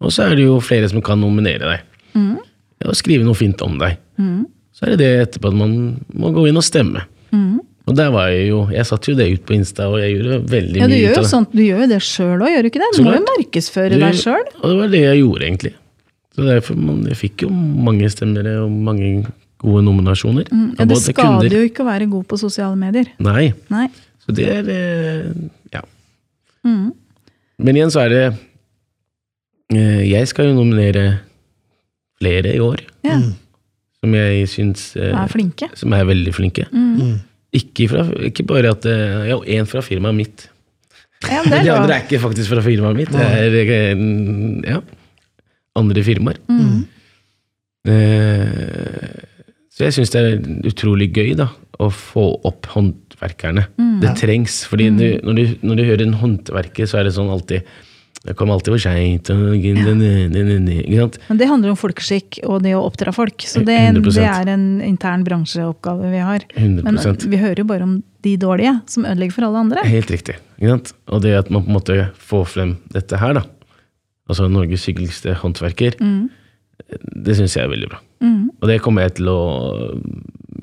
Speaker 2: Og så er det jo flere som kan nominere deg. Mm. Og skrive noe fint om deg.
Speaker 3: Mm.
Speaker 2: Så er det det etterpå at man må gå inn og stemme.
Speaker 3: Mm.
Speaker 2: Og der var jeg jo Jeg satte jo det ut på Insta, og jeg gjorde veldig
Speaker 3: Ja,
Speaker 2: mye ut av det.
Speaker 3: sånt, du gjør jo det sjøl òg, gjør du ikke det? Du må jo markedsføre
Speaker 2: Du-
Speaker 3: deg sjøl.
Speaker 2: Og det var det jeg gjorde, egentlig. Så derfor man, Jeg fikk jo mange stemmer og mange gode nominasjoner.
Speaker 3: Mm. Ja, det skader
Speaker 2: kunder-
Speaker 3: jo ikke å være god på sosiale medier.
Speaker 2: Nei.
Speaker 3: Nei.
Speaker 2: Så det er eh, Ja.
Speaker 3: Mm.
Speaker 2: Men igjen så er det eh, Jeg skal jo nominere flere i år,
Speaker 3: Ja,
Speaker 2: som jeg syns eh,
Speaker 3: er flinke.
Speaker 2: Som er veldig flinke.
Speaker 3: Mm.
Speaker 2: Ikke, fra, ikke bare at har én fra firmaet mitt.
Speaker 3: Ja,
Speaker 2: Men de
Speaker 3: er
Speaker 2: andre er ikke faktisk fra firmaet mitt. Det er ja, andre firmaer.
Speaker 3: Mm.
Speaker 2: Eh, så jeg syns det er utrolig gøy da, å få opp håndverkerne.
Speaker 3: Mm.
Speaker 2: Det trengs. fordi du, når, du, når du hører en håndverker, så er det sånn alltid Det kommer alltid for seint. Ja.
Speaker 3: Men det handler om folkeskikk og det å oppdra folk. Så det, det er en intern bransjeoppgave vi har. Men vi hører jo bare om de dårlige, som ødelegger for alle andre.
Speaker 2: Helt riktig. Og det at man på en måte får frem dette her, da. Altså Norges hyggeligste håndverker.
Speaker 3: Mm.
Speaker 2: Det syns jeg er veldig bra.
Speaker 3: Mm.
Speaker 2: Og det kommer jeg til å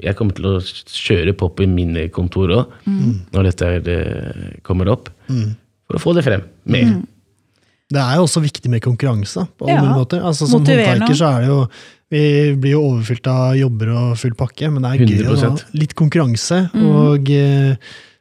Speaker 2: Jeg kommer til å kjøre på på mine kontor òg,
Speaker 3: Mm.
Speaker 2: når dette eh, kommer opp.
Speaker 1: Mm.
Speaker 2: For å få det frem mer.
Speaker 1: Det er jo også viktig med konkurranse, på alle
Speaker 3: Ja.
Speaker 1: måter. Altså, som håndverker så er det jo Vi blir jo overfylt av jobber og full pakke, men det er gøy å ha litt konkurranse
Speaker 3: Mm.
Speaker 1: og eh,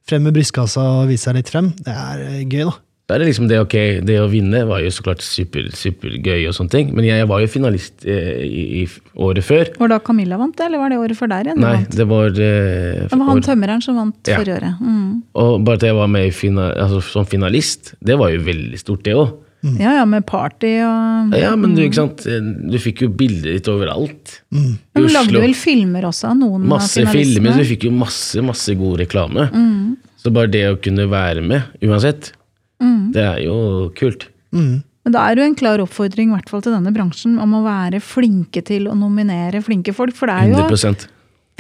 Speaker 1: frem med brystkassa og vise seg litt frem. Det er eh, gøy, da.
Speaker 2: Da er det liksom det, ok, det å vinne var jo så klart super, supergøy, og sånne ting, men jeg var jo finalist eh, i, i året før.
Speaker 3: Var det da Camilla vant det, eller var det året før der igjen?
Speaker 2: Nei,
Speaker 3: Vant?
Speaker 2: det var eh,
Speaker 3: Det var han
Speaker 2: år-
Speaker 3: tømreren som vant
Speaker 2: Ja.
Speaker 3: forrige året. Mm.
Speaker 2: Og bare at jeg var med i fina, altså, som finalist, det var jo veldig stort, det òg.
Speaker 3: Ja, ja, med party og
Speaker 2: Ja, men du, ikke sant? du fikk jo bilder ditt overalt. Mm.
Speaker 3: Men du lagde vel filmer også? Noen
Speaker 2: Masse
Speaker 3: av finalistene?
Speaker 2: filmer, så du fikk jo masse, masse god reklame.
Speaker 3: Mm.
Speaker 2: Så bare det å kunne være med, uansett,
Speaker 3: Mm.
Speaker 2: det er jo kult.
Speaker 1: Mm.
Speaker 3: Men da er det jo en klar oppfordring i hvert fall til denne bransjen om å være flinke til å nominere flinke folk. For det er jo
Speaker 2: 100%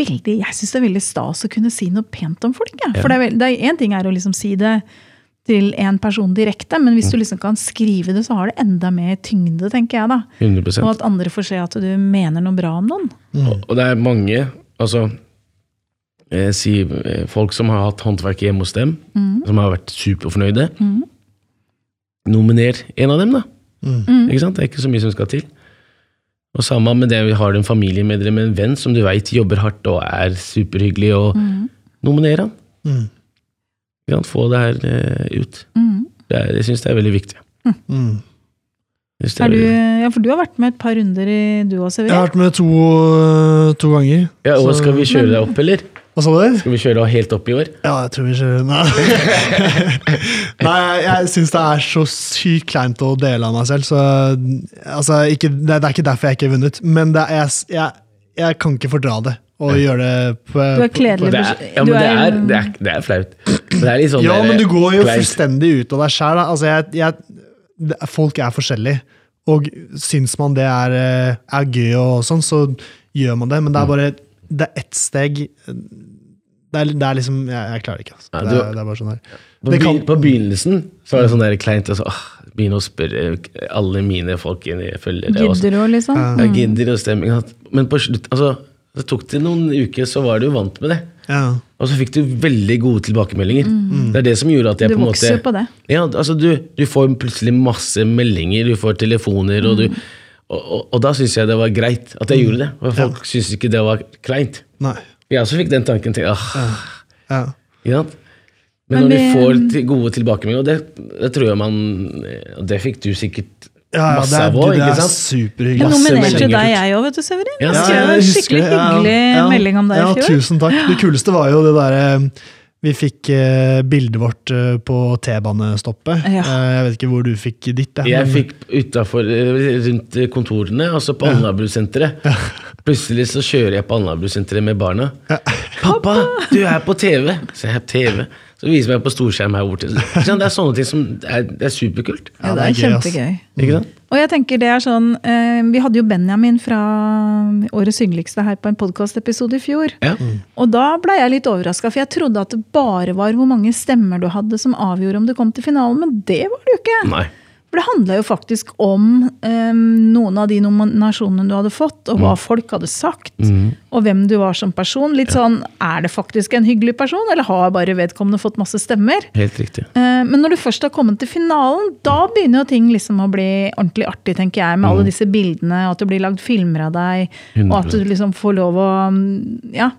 Speaker 3: veldig, jeg syns det er veldig stas å kunne si noe pent om folk. Ja. For det er, er, en ting er å liksom si det til en person direkte, men hvis du liksom kan skrive det, så har det enda mer tyngde, tenker jeg. da.
Speaker 2: 100%
Speaker 3: Og at andre får se at du mener noe bra om noen.
Speaker 2: Og, og det er mange, altså eh, si, eh, Folk som har hatt håndverket hjemme hos dem,
Speaker 3: Mm.
Speaker 2: som har vært superfornøyde.
Speaker 3: Mm.
Speaker 2: Nominer en av dem, da.
Speaker 3: Mm.
Speaker 2: Ikke sant? Det er ikke så mye som skal til. Og samme med det har du en familiemedlem, en venn som du veit jobber hardt og er superhyggelig, og
Speaker 3: Mm.
Speaker 2: nominer han.
Speaker 1: Mm.
Speaker 2: Kan? Få det her uh, ut.
Speaker 3: Mm.
Speaker 2: Det er, jeg syns det er veldig viktig.
Speaker 1: Mm.
Speaker 3: Er du, ja, for du har vært med et par runder i du også,
Speaker 1: Jeg har vært med to, to ganger.
Speaker 2: ja, og
Speaker 1: så-
Speaker 2: skal vi kjøre deg opp, eller?
Speaker 1: Hva sa du?
Speaker 2: Skal vi kjøre helt opp i år?
Speaker 1: Ja, jeg tror vi kjører Nei, Nei jeg, syns det er så sykt kleint å dele av meg selv. Så altså, ikke, det, det er ikke derfor jeg ikke har vunnet. Men det er, jeg, jeg, jeg kan ikke fordra det. Å gjøre det på,
Speaker 3: Du er kledelig
Speaker 2: Det er, ja, men det er, det er, det er flaut. Det er litt sånn
Speaker 1: Ja, men du går jo
Speaker 2: kleint.
Speaker 1: fullstendig ut av deg sjæl. Altså, folk er forskjellige. Og syns man det er, eh, er gøy, og sånn, så gjør man det. Men det er bare det er ett steg Det er, det er liksom Jeg, jeg klarer ikke. Altså.
Speaker 2: Ja,
Speaker 1: det,
Speaker 2: ikke
Speaker 1: er, det er bare sånn her.
Speaker 2: På,
Speaker 1: Det kan-
Speaker 2: på begynnelsen så var det sånn der kleint og så, åh, begynne å spørre alle mine folk jeg følger det.
Speaker 3: Gidder òg, liksom?
Speaker 1: Ja.
Speaker 2: Gidder og stemning. Men på slutt, altså, det tok det noen uker, så var du vant med det.
Speaker 1: Ja.
Speaker 2: Og så fikk du veldig gode tilbakemeldinger. Det er det som gjorde at jeg
Speaker 3: Du
Speaker 2: på en måte...
Speaker 3: Du vokser på det.
Speaker 2: Ja, altså du, du får plutselig masse meldinger, du får telefoner, og, du, og, og, og da syns jeg det var greit at jeg gjorde det. Og folk syntes ikke det var kleint.
Speaker 1: Nei.
Speaker 2: Jeg også fikk den tanken til ah,
Speaker 1: Ja.
Speaker 2: Ja. Men,
Speaker 3: Men
Speaker 2: når
Speaker 3: vi-
Speaker 2: får til gode tilbakemeldinger, og det, det tror jeg man Og det fikk du sikkert
Speaker 1: Ja, ja,
Speaker 2: masse
Speaker 1: det er,
Speaker 2: av òg,
Speaker 1: det
Speaker 2: ikke
Speaker 1: er
Speaker 2: sant?
Speaker 1: superhyggelig.
Speaker 3: Jeg nominerte deg, jeg òg, vet du, Severin.
Speaker 2: Ja,
Speaker 3: Jeg
Speaker 2: ja,
Speaker 3: skrev
Speaker 1: jeg
Speaker 3: en skikkelig
Speaker 1: det, ja.
Speaker 3: hyggelig
Speaker 1: Ja.
Speaker 3: melding om deg
Speaker 1: ja,
Speaker 3: i fjor.
Speaker 1: Tusen takk. Det kuleste var jo det derre Vi fikk eh, bildet vårt eh, på T-banestoppet.
Speaker 3: Ja.
Speaker 1: Eh, jeg vet ikke hvor du fikk ditt. jeg,
Speaker 2: Jeg fikk utafor rundt kontorene, altså på Alnabru-senteret. Plutselig så kjører jeg på Alnabru-senteret med barna. 'Pappa, du er på TV!' Så jeg er TV. Så viser meg på storskjerm her borte. Det er sånne ting som er, det er superkult.
Speaker 3: Ja, det er kjempegøy.
Speaker 2: Ikke sant?
Speaker 3: Og jeg tenker det er sånn eh, Vi hadde jo Benjamin fra Årets hyggeligste her på en podkastepisode i fjor.
Speaker 2: Ja.
Speaker 3: Og da ble jeg litt overraska, for jeg trodde at det bare var hvor mange stemmer du hadde som avgjorde om du kom til finalen, men det var det jo ikke.
Speaker 2: Nei.
Speaker 3: For det handla jo faktisk om um, noen av de nominasjonene du hadde fått, og hva folk hadde sagt, og hvem du var som person. Litt sånn er det faktisk en hyggelig person, eller har bare vedkommende fått masse stemmer?
Speaker 2: Helt riktig.
Speaker 3: Uh, Men når du først har kommet til finalen, da begynner jo ting liksom å bli ordentlig artig, tenker jeg. Med alle disse bildene, og at det blir lagd filmer av deg, og at du liksom får lov å mm, Ja.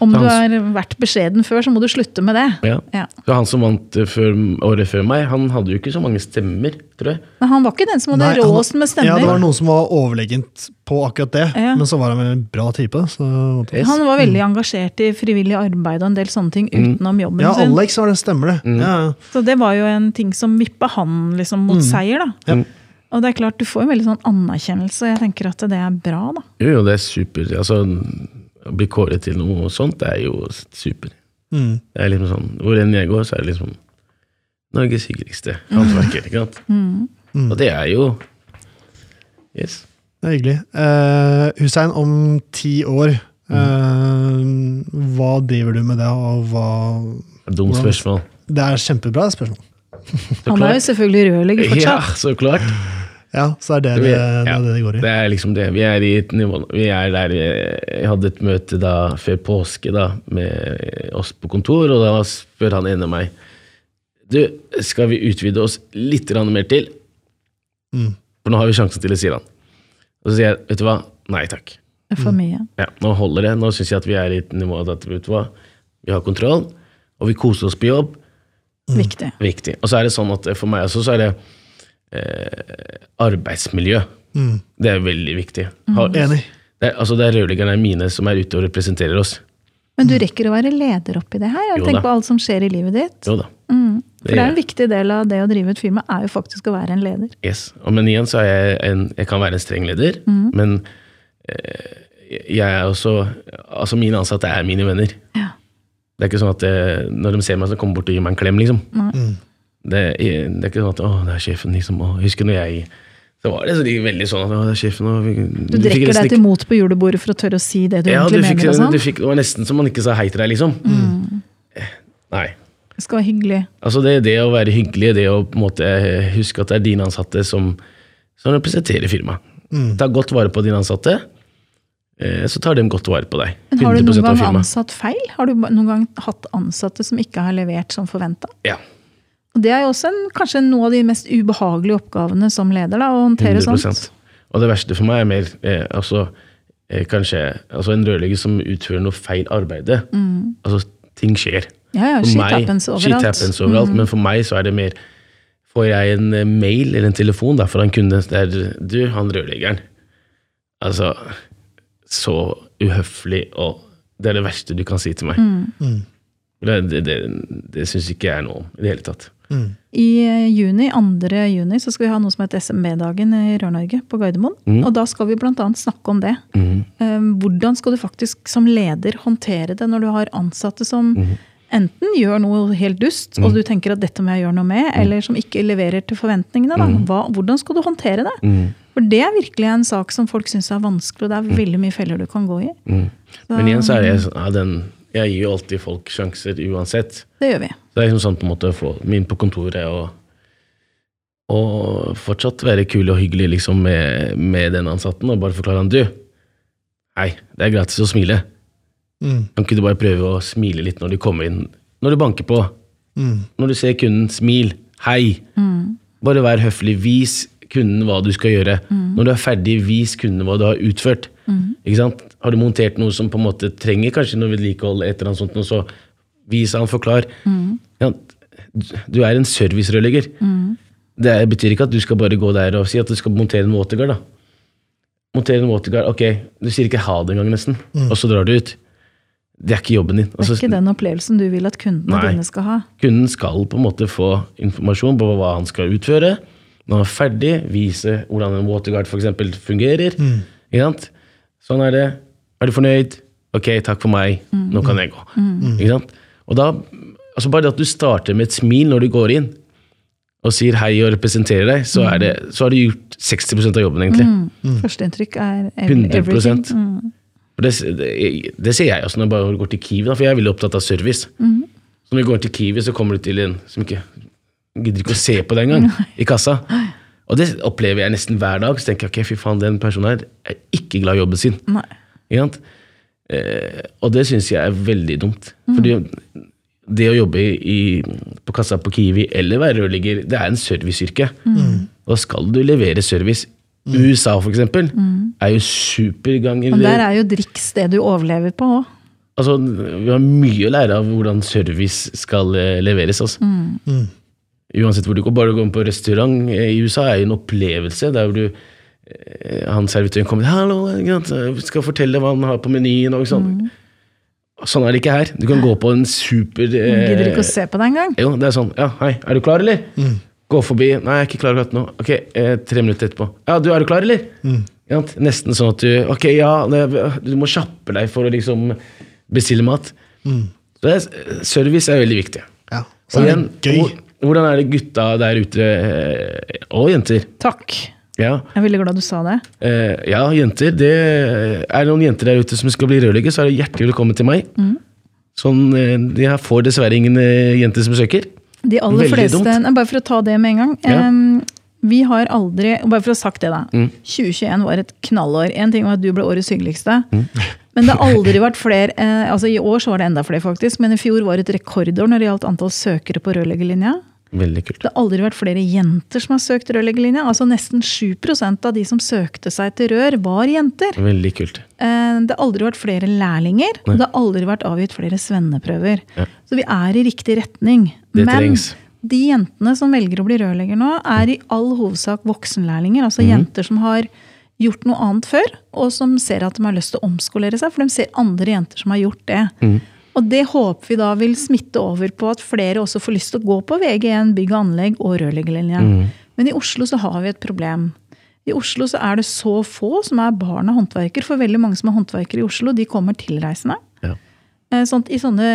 Speaker 3: Om du har vært beskjeden før, så må du slutte med det.
Speaker 2: Ja.
Speaker 3: Ja.
Speaker 2: Så han som vant eh, før, året før meg, han hadde jo ikke så mange stemmer, tror jeg.
Speaker 3: Men han var ikke den som hadde råest med
Speaker 1: Ja, det var noen som var overlegent på akkurat det,
Speaker 3: Ja.
Speaker 1: men så var han vel en bra type. Så.
Speaker 2: Yes.
Speaker 3: Han var veldig engasjert i frivillig arbeid og en del sånne ting utenom jobben
Speaker 1: Ja,
Speaker 3: sin.
Speaker 1: Alex var det, stemmer det. Mm. ja.
Speaker 3: Så det var jo en ting som vippa han liksom mot seier, da.
Speaker 1: Ja.
Speaker 3: Og det er klart, du får en veldig sånn anerkjennelse, og jeg tenker at det er bra, da.
Speaker 2: Jo, jo, det er supert. Altså, å bli kåret til noe sånt, det er jo super.
Speaker 1: Mm.
Speaker 2: Det er liksom sånn, Hvor enn jeg går, så er det liksom Norges hyggeligste håndverker. ikke sant? Og det er jo Yes.
Speaker 1: Det er hyggelig. Uh, Hussein, om ti år, eh, hva driver du med det, og hva
Speaker 2: Dumt spørsmål.
Speaker 1: Det er kjempebra spørsmål.
Speaker 3: Han er jo selvfølgelig rørlegger
Speaker 2: Ja,
Speaker 3: fortsatt.
Speaker 2: så klart.
Speaker 1: Ja, så er det det,
Speaker 2: Vi-
Speaker 1: det, er
Speaker 2: ja.
Speaker 1: det, det går i.
Speaker 2: Det er liksom det. Vi er i et nivå Vi er der Jeg hadde et møte da før påske da med oss på kontor, og da spør han ene meg Du, skal vi utvide oss litt mer til?
Speaker 1: Mm.
Speaker 2: For nå har vi sjansen til det, sier han. Og så sier jeg, vet du hva, nei takk.
Speaker 3: Det er for mye.
Speaker 2: Ja, nå holder det. Nå syns jeg at vi er i et nivå at vet du hva, vi har kontroll, og vi koser oss på jobb.
Speaker 3: Viktig.
Speaker 2: Viktig. Og så er det sånn at for meg også så er det eh, arbeidsmiljø.
Speaker 1: Mm.
Speaker 2: Det er veldig viktig. Har,
Speaker 1: Enig.
Speaker 2: det er, altså det er rørleggerne mine som er ute og representerer oss.
Speaker 3: Men du rekker å være leder oppi det her?
Speaker 2: Jo
Speaker 3: Tenk på alt som skjer i livet ditt.
Speaker 2: Jo da.
Speaker 3: Mm. For
Speaker 2: Det
Speaker 3: det er en viktig del av det å drive et firma, er jo faktisk å være en leder.
Speaker 2: Yes. Og Men igjen så er jeg en Jeg kan være en streng leder,
Speaker 3: Mm.
Speaker 2: men eh, jeg er også Altså mine ansatte er mine venner.
Speaker 3: Ja.
Speaker 2: Det er ikke sånn at jeg, når de ser meg, så kommer de bort og gir meg en klem, liksom.
Speaker 1: Mm.
Speaker 2: Det, det er ikke sånn at 'Å, det er sjefen', liksom. Og husker når jeg Så var det så de veldig sånn at 'Å, det er sjefen', og vi,
Speaker 3: Du drikker deg til mot på julebordet for å tørre å si det du
Speaker 2: ja, du
Speaker 3: egentlig
Speaker 2: fikk,
Speaker 3: mener. og sånn.
Speaker 2: du fikk, Det var nesten som man ikke sa hei til deg, liksom. Eh, Nei.
Speaker 3: Det skal være hyggelig.
Speaker 2: Altså det, det å være hyggelig, det å på en måte eh, huske at det er dine ansatte som, som representerer firmaet.
Speaker 1: Mm.
Speaker 2: Ta godt vare på dine ansatte, eh, så tar de godt vare på deg.
Speaker 3: Men har du noen gang ansatt feil? Har du noen gang hatt ansatte som ikke har levert som forventa?
Speaker 2: Ja,
Speaker 3: Og det er jo også en, kanskje noe av de mest ubehagelige oppgavene som leder, da, å håndtere
Speaker 2: 100
Speaker 3: sånt.
Speaker 2: Og det verste for meg er mer eh, altså, eh, kanskje altså en rørlegger som utfører noe feil arbeide. Altså, ting skjer.
Speaker 3: Ja, ja,
Speaker 2: For
Speaker 3: shit
Speaker 2: meg-
Speaker 3: happens
Speaker 2: Shit
Speaker 3: overalt. Mm.
Speaker 2: happens overalt, Men for meg så er det mer Får jeg en eh, mail eller en telefon da, fra en kunde der Du, han rørleggeren. Altså Så uhøflig, og det er det verste du kan si til meg.
Speaker 3: Mm.
Speaker 1: Mm.
Speaker 2: Det, det, det, det syns ikke jeg er noe om i det hele tatt.
Speaker 1: Mm.
Speaker 3: I eh, juni, 2. juni så skal vi ha noe som heter SMB-dagen i Rør-Norge på Gardermoen.
Speaker 2: Mm.
Speaker 3: Og da skal vi bl.a. snakke om det.
Speaker 2: Mhm.
Speaker 3: Eh, Hvordan skal du faktisk som leder håndtere det når du har ansatte som
Speaker 2: Mhm.
Speaker 3: enten gjør noe helt dust, og du tenker at dette må jeg gjøre noe med, eller som ikke leverer til forventningene. Da. Hva, hvordan skal du håndtere det? For det er virkelig en sak som folk syns er vanskelig, og det er veldig mye feller du kan gå i.
Speaker 2: Men igjen så er sånn, ja, den Jeg gir jo alltid folk sjanser uansett.
Speaker 3: Det gjør vi.
Speaker 2: Så det er liksom sånn på en måte å få dem inn på kontoret og, og fortsatt være kul og hyggelig liksom med, med den ansatten og bare forklare han du, hei, det er gratis å smile.
Speaker 1: Mm.
Speaker 2: Kan ikke du bare prøve å smile litt når du kommer inn, når du banker på?
Speaker 1: Mm.
Speaker 2: Når du ser kunden, smil. Hei. Bare vær høflig. Vis kunden hva du skal gjøre. Når du er ferdig, vis kunden hva du har utført. Ikke sant? Har du montert noe som på en måte trenger kanskje noe vedlikehold, et eller annet sånt, og så vis han, forklar. Ja, du er en servicerørlegger. Det er- betyr ikke at du skal bare gå der og si at du skal montere en waterguard. da. Montere en waterguard, ok, du sier ikke ha det engang, nesten, og så drar du ut. Det er ikke jobben din.
Speaker 3: Det er
Speaker 2: Altså,
Speaker 3: ikke den opplevelsen du vil at kundene
Speaker 2: Nei.
Speaker 3: dine skal ha.
Speaker 2: Kunden skal på en måte få informasjon på hva han skal utføre. Når han er ferdig, vise hvordan en waterguard for eksempel fungerer. Ikke sant? Sånn er det. Er du fornøyd? Ok, takk for meg. Nå kan jeg gå. Ikke sant? Og da, altså Bare det at du starter med et smil når du går inn, og sier hei og representerer deg, så, er det, så har du gjort 60% av jobben, egentlig.
Speaker 3: Førsteinntrykk er everything.
Speaker 2: 100
Speaker 3: everything. Mm.
Speaker 2: Det, det, det ser jeg også når jeg går til Kiwi, for jeg er veldig opptatt av service. Så når vi går til Kiwi, så kommer du til en som ikke gidder ikke å se på deg engang, i kassa. Og det opplever jeg nesten hver dag. Så tenker jeg ok, fy faen, den personen her er ikke glad i jobben sin.
Speaker 3: Nei.
Speaker 2: Ikke sant? Eh, og det syns jeg er veldig dumt. Fordi det å jobbe i, på kassa på Kiwi eller være rørlegger, det er en serviceyrke. Da skal du levere service. USA, for eksempel, er jo superganger
Speaker 3: Og der er jo driks det du overlever på òg.
Speaker 2: Altså, vi har mye å lære av hvordan service skal eh, leveres. Altså.
Speaker 1: Mm.
Speaker 2: Uansett hvor du går. Bare å gå på restaurant eh, i USA er jo en opplevelse. Der hvor du eh, han servitøren kommer 'Hallo, skal fortelle hva han har på menyen.' Og sånn.
Speaker 3: Mm.
Speaker 2: sånn er det ikke her. Du kan gå på en super eh,
Speaker 3: Gidder ikke å se på deg engang.
Speaker 2: Jo, det er sånn. 'Ja, hei, er du klar, eller?'
Speaker 1: Mm.
Speaker 2: Gå forbi. 'Nei, jeg er ikke klar akkurat nå.' Ok, eh, tre minutter etterpå. 'Ja, du, er du klar, eller?'
Speaker 1: Mm.
Speaker 2: Ja, nesten sånn at du Ok, ja, det, du må kjappe deg for å liksom bestille mat.
Speaker 1: Mm.
Speaker 2: Så det er, service er veldig viktig.
Speaker 1: Ja. Så er det gøy.
Speaker 2: hvor- hvordan er det gutta der ute, eh, og jenter?
Speaker 3: Takk.
Speaker 2: Ja,
Speaker 3: Jeg er veldig glad du sa det.
Speaker 2: eh, ja jenter. Det er noen jenter der ute som skal bli rørlegger, så er det hjertelig velkommen til meg.
Speaker 3: Mm.
Speaker 2: Sånn, eh, Jeg får dessverre ingen eh, jenter som søker.
Speaker 3: De aller
Speaker 2: Veldig
Speaker 3: fleste,
Speaker 2: dumt.
Speaker 3: Bare for å ta det med en gang.
Speaker 2: Ja.
Speaker 3: Um, vi har aldri Bare for å ha sagt det, da.
Speaker 2: Mm.
Speaker 3: 2021 var et knallår. En ting var at du ble årets hyggeligste.
Speaker 2: Mm.
Speaker 3: Men det har aldri vært flere eh, altså I år så var det enda flere, faktisk. Men i fjor var det et rekordår når det gjaldt antall søkere på rørleggerlinja.
Speaker 2: Veldig kult.
Speaker 3: Det har aldri vært flere jenter som har søkt rørleggerlinja. Altså Nesten 7% av de som søkte seg til rør, var jenter.
Speaker 2: Veldig kult.
Speaker 3: Eh, Det har aldri vært flere lærlinger, og det har aldri vært avgitt flere svenneprøver.
Speaker 2: Ja.
Speaker 3: Så vi er i riktig retning.
Speaker 2: Det
Speaker 3: Men
Speaker 2: trengs.
Speaker 3: de jentene som velger å bli rørlegger nå, er i all hovedsak voksenlærlinger. Altså
Speaker 2: Mhm.
Speaker 3: jenter som har gjort noe annet før, og som ser at de har lyst til å omskolere seg, for de ser andre jenter som har gjort det.
Speaker 2: Mhm.
Speaker 3: Og det håper vi da vil smitte over på at flere også får lyst til å gå på VG1, bygg og anlegg og rørleggerlinja.
Speaker 2: Mm.
Speaker 3: Men i Oslo så har vi et problem. I Oslo så er det så få som er barn av håndverker. For veldig mange som er håndverkere i Oslo, de kommer tilreisende.
Speaker 2: Ja.
Speaker 3: Eh, Sånn, I sånne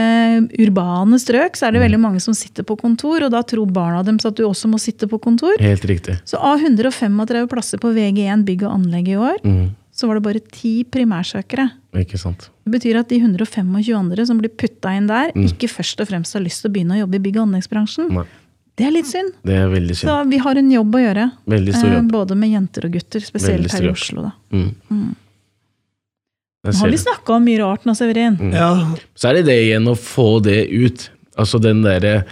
Speaker 3: urbane strøk så er det veldig mange som sitter på kontor, og da tror barna deres at du også må sitte på kontor.
Speaker 2: Helt riktig.
Speaker 3: Så av 135 plasser på VG1 bygg og anlegg i år,
Speaker 2: Mm.
Speaker 3: Så var det bare ti primærsøkere.
Speaker 2: Ikke sant.
Speaker 3: Det betyr at de 125 andre som blir putta inn der, ikke først og fremst har lyst til å begynne å jobbe i bygg- og anleggsbransjen.
Speaker 2: Nei,
Speaker 3: Det er litt synd.
Speaker 2: det er veldig
Speaker 3: Så
Speaker 2: synd.
Speaker 3: vi har en jobb å gjøre.
Speaker 2: Veldig stor
Speaker 3: eh,
Speaker 2: jobb.
Speaker 3: Både med jenter og gutter, spesielt her i. Oslo. da.
Speaker 2: Mm. Mm.
Speaker 3: Nå har vi snakka om mye rart nå, Severin.
Speaker 2: Mm.
Speaker 1: Ja,
Speaker 2: Så er det det igjen å få det ut. Altså den derre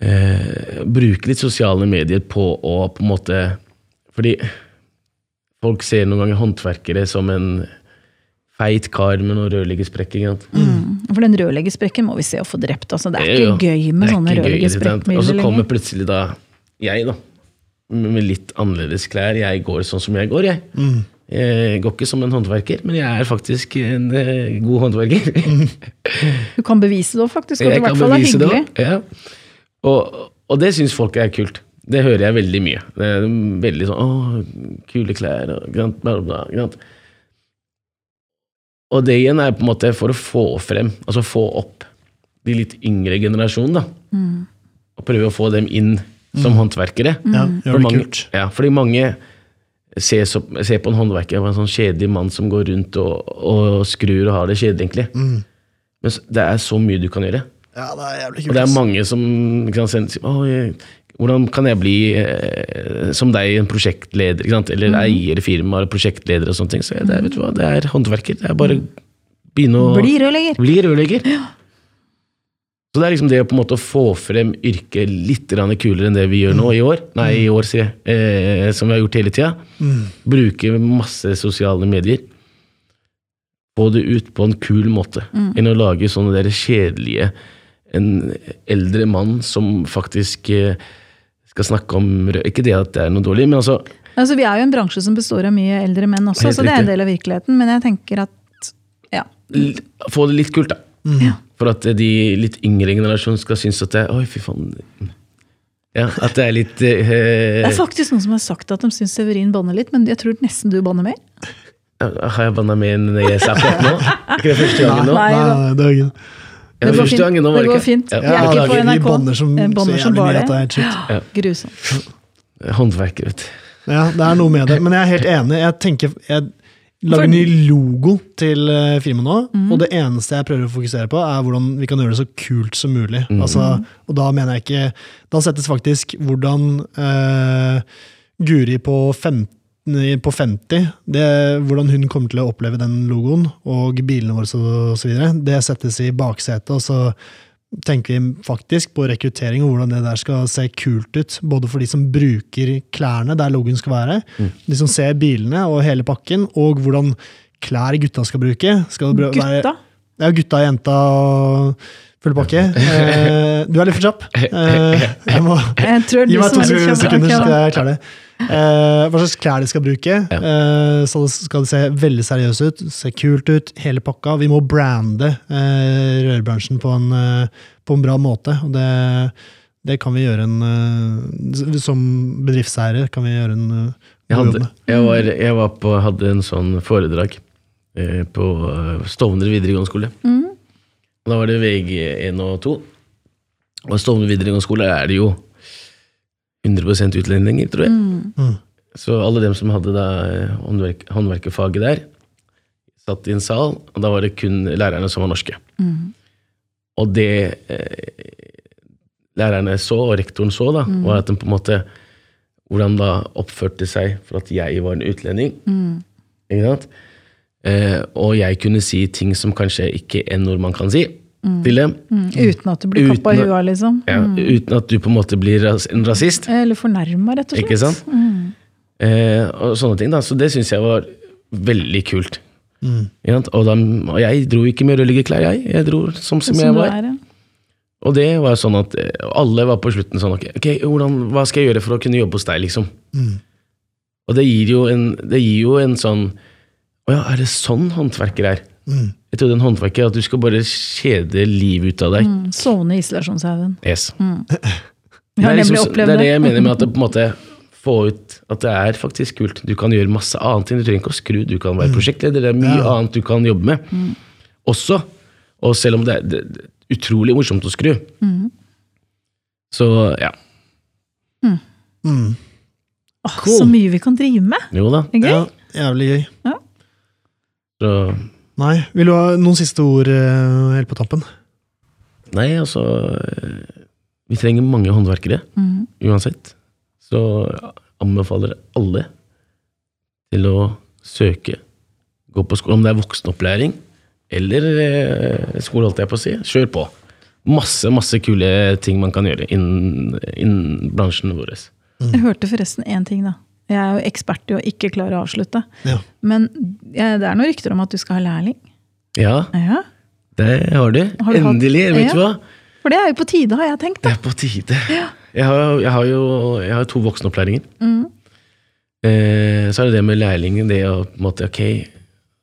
Speaker 2: eh, Bruke litt sosiale medier på å på en måte Fordi folk ser noen ganger håndverkere som en feit kar med noen rørleggersprekker.
Speaker 3: Mm. For den rørleggersprekken må vi se å få drept. Altså, det er
Speaker 2: Det er jo-
Speaker 3: ikke gøy med sånne
Speaker 2: ikke? Og så kommer plutselig da jeg, da. Med litt annerledes klær. Jeg går sånn som jeg går, jeg.
Speaker 1: Mm.
Speaker 2: Jeg går ikke som en håndverker, men jeg er faktisk en eh, god håndverker.
Speaker 3: Du kan bevise det òg, faktisk. At det i hvert fall er hyggelig.
Speaker 2: det. Ja. Og, og det syns folk er kult. Det hører jeg veldig mye. Det er veldig sånn Å, kule klær og grant, bla, bla, grant. Og det igjen er på en måte for å få frem, altså få opp de litt yngre generasjonene, da.
Speaker 3: Mm.
Speaker 2: Og prøve å få dem inn som håndverkere.
Speaker 1: ja
Speaker 3: Mm.
Speaker 1: gjør
Speaker 2: For
Speaker 1: det
Speaker 2: mange,
Speaker 1: kult.
Speaker 2: ja, fordi mange ser, så, ser på en håndverker som en sånn kjedelig mann som går rundt og, og skrur og har det kjedelig, egentlig.
Speaker 1: Mm.
Speaker 2: Men det er så mye du kan gjøre.
Speaker 1: Ja, det er jævlig kult.
Speaker 2: Og det er mange som kan sende «Å, jeg- Hvordan kan jeg bli eh, som deg, en prosjektleder? Eller eier i firmaer, prosjektleder og sånne ting. Så det, er, vet du hva, det er håndverker. Det er bare å begynne å
Speaker 3: Bli rørlegger.
Speaker 2: bli rørlegger. Så det er liksom det å på en måte få frem yrket litt kulere enn det vi gjør nå i år. Nei, i år, sier jeg. Eh, som vi har gjort hele tida.
Speaker 1: Mm.
Speaker 2: Bruke masse sosiale medier. Få det ut på en kul måte.
Speaker 3: Mm.
Speaker 2: Enn å lage sånne der kjedelige En eldre mann som faktisk eh, skal snakke om Ikke det at det er noe dårlig, men altså
Speaker 3: Altså, vi er jo en bransje som består av mye eldre menn også, så det er en del av virkeligheten. Men jeg tenker at ja.
Speaker 2: l- Få det litt kult, da.
Speaker 3: Ja.
Speaker 2: For at de litt yngre generasjonen skal synes at det Oi, fy faen. Ja, at det er litt
Speaker 3: Det
Speaker 2: eh,
Speaker 3: er faktisk noen som har sagt at de syns Severin banner litt, men jeg tror nesten du banner mer.
Speaker 2: Har jeg banna mer enn jeg sa akkurat nå? Ikke det første gangen nå?
Speaker 3: Nei,
Speaker 1: nei, det er ikke
Speaker 2: Ja,
Speaker 3: Det går fint.
Speaker 2: gangen
Speaker 3: Det går fint.
Speaker 2: Ja.
Speaker 3: Jeg er ikke på
Speaker 1: vi
Speaker 3: NRK.
Speaker 1: banner som,
Speaker 3: Jeg banner som bare det.
Speaker 1: at det er helt.
Speaker 3: Grusomt.
Speaker 2: Håndverker, vet du.
Speaker 1: Ja, det er noe med det. Men jeg er helt enig. Jeg tenker jeg lager en ny logo til eh, firmaet nå,
Speaker 3: mm.
Speaker 1: og det eneste jeg prøver å fokusere på, er hvordan vi kan gjøre det så kult som mulig.
Speaker 2: Mm.
Speaker 1: Altså, og da mener jeg ikke Da settes faktisk hvordan eh, Guri på 15 på 50, det, hvordan hun kommer til å oppleve den logoen, og bilene våre og så videre, det settes i baksetet, og så tenker vi faktisk på rekruttering og hvordan det der skal se kult ut. Både for de som bruker klærne der logoen skal være, de som ser bilene og hele pakken, og hvordan klær gutta skal bruke. Skal det br- være
Speaker 3: Gutta.
Speaker 1: ja, gutta, jenta og full pakke. Eh, du er litt for kjapp. Eh, jeg må
Speaker 3: Jeg tror
Speaker 1: Gi meg
Speaker 3: som
Speaker 1: to
Speaker 3: er litt
Speaker 1: sekunder, så skal jeg klare det. Eh, hva slags klær de skal bruke. Eh, så skal det se veldig seriøst ut, se kult ut, hele pakka. Vi må brande eh, rørbransjen på en, eh, på en bra måte. og det, det kan vi gjøre en Som bedriftseiere kan vi gjøre en
Speaker 2: Jeg, hadde, jeg, var, jeg var på, hadde en sånn foredrag eh, på Stovner videregående skole.
Speaker 3: Mm.
Speaker 2: Da var det VG1 og 2. Og Stovner videregående skole er det jo 100% utlendinger, tror jeg.
Speaker 3: Mm.
Speaker 1: Mm.
Speaker 2: Så alle dem som hadde da eh, håndverk, håndverkerfaget der, satt i en sal, og da var det kun lærerne som var norske.
Speaker 3: Mm.
Speaker 2: Og det eh, lærerne så, og rektoren så, da,
Speaker 3: Mm.
Speaker 2: var at de på en måte Hvordan da oppførte seg for at jeg var en utlending.
Speaker 3: Mm.
Speaker 2: Ikke sant? Eh, og jeg kunne si ting som kanskje ikke en nordmann kan si til dem.
Speaker 3: Mm. Uten at du blir kappa i
Speaker 2: Uten
Speaker 3: huet, liksom.
Speaker 2: Ja, Uten at du på en måte blir ras en rasist.
Speaker 3: Eller fornærma, rett og slett.
Speaker 2: Ikke sant?
Speaker 3: Mm.
Speaker 2: Eh, og sånne ting. da, Så det syns jeg var veldig kult.
Speaker 1: Mm.
Speaker 2: Og, da, og jeg dro ikke med rødliggerklær, jeg. Jeg dro som, som
Speaker 3: Som
Speaker 2: jeg var.
Speaker 3: er, ja.
Speaker 2: Og det var sånn at eh, alle var på slutten sånn ok, okay hvordan, hva skal jeg gjøre for å kunne jobbe hos deg, liksom?
Speaker 1: Mm.
Speaker 2: Og det gir jo en, det gir jo en sånn Å ja, er det sånn håndverker er?
Speaker 1: Mm.
Speaker 2: Jeg trodde en håndverker er at du skal bare kjede livet ut av deg.
Speaker 3: Mm. Sovne i isolasjonshaugen.
Speaker 2: Yes.
Speaker 3: Mm.
Speaker 2: Det er, liksom, det er det jeg mener med at det på en måte få ut at det er faktisk kult. Du kan gjøre masse annet. Du trenger ikke å skru, du kan være prosjektleder. Det er mye
Speaker 1: Ja.
Speaker 2: annet du kan jobbe med. Også. Og selv om det er, det er utrolig morsomt å skru. Så ja.
Speaker 1: Mm.
Speaker 3: Åh,
Speaker 1: Cool.
Speaker 3: Så mye vi kan drive med!
Speaker 2: Jo da.
Speaker 3: Det er gøy.
Speaker 1: Ja, jævlig gøy.
Speaker 2: Så,
Speaker 1: Nei, vil du ha noen siste ord eh, helt på tampen?
Speaker 2: nei, altså eh, Vi trenger mange håndverkere
Speaker 3: Mm.
Speaker 2: uansett. Så jeg anbefaler alle til å søke. Gå på skole, om det er voksenopplæring eller eh, skole, holdt jeg på å si. Kjør på. Masse, masse kule ting man kan gjøre innen, innen bransjen vår.
Speaker 3: Jeg hørte forresten én ting, da. Jeg er jo ekspert i å ikke klare å avslutte.
Speaker 1: Ja.
Speaker 3: Men ja, det er noen rykter om at du skal ha lærling.
Speaker 2: Ja,
Speaker 3: Ja,
Speaker 2: det har du.
Speaker 3: Har du hatt-
Speaker 2: Endelig. Vet du hva?
Speaker 3: For det er jo på tide, har jeg tenkt.
Speaker 2: Det er på tide. Jeg, har, jeg har jo jeg har to voksenopplæringer.
Speaker 3: Mm.
Speaker 2: Eh, så er det det med lærlingen, det å på en måte, ok,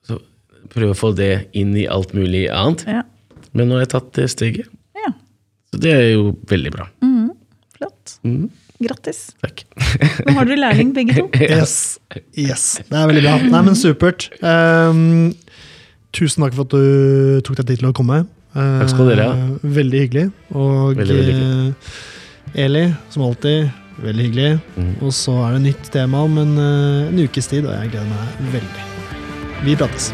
Speaker 2: så prøve å få det inn i alt mulig annet.
Speaker 3: Ja.
Speaker 2: Men nå har jeg tatt det steget.
Speaker 3: ja.
Speaker 2: Så det er jo veldig bra.
Speaker 3: Mm. Flott.
Speaker 2: Mhm.
Speaker 3: Grattis.
Speaker 2: Takk.
Speaker 3: Nå har dere lærling, begge to.
Speaker 1: Yes. yes. Det er veldig bra. Nei, men supert. Um, tusen takk for at du tok deg tid til å komme. Uh,
Speaker 2: Takk skal dere ha.
Speaker 1: Veldig hyggelig. Og
Speaker 2: Veldig, veldig
Speaker 1: eh, Eli, som alltid, veldig hyggelig.
Speaker 2: Mm.
Speaker 1: Og så er det nytt tema om en, eh, en ukes tid, og jeg gleder meg veldig. Vi prates.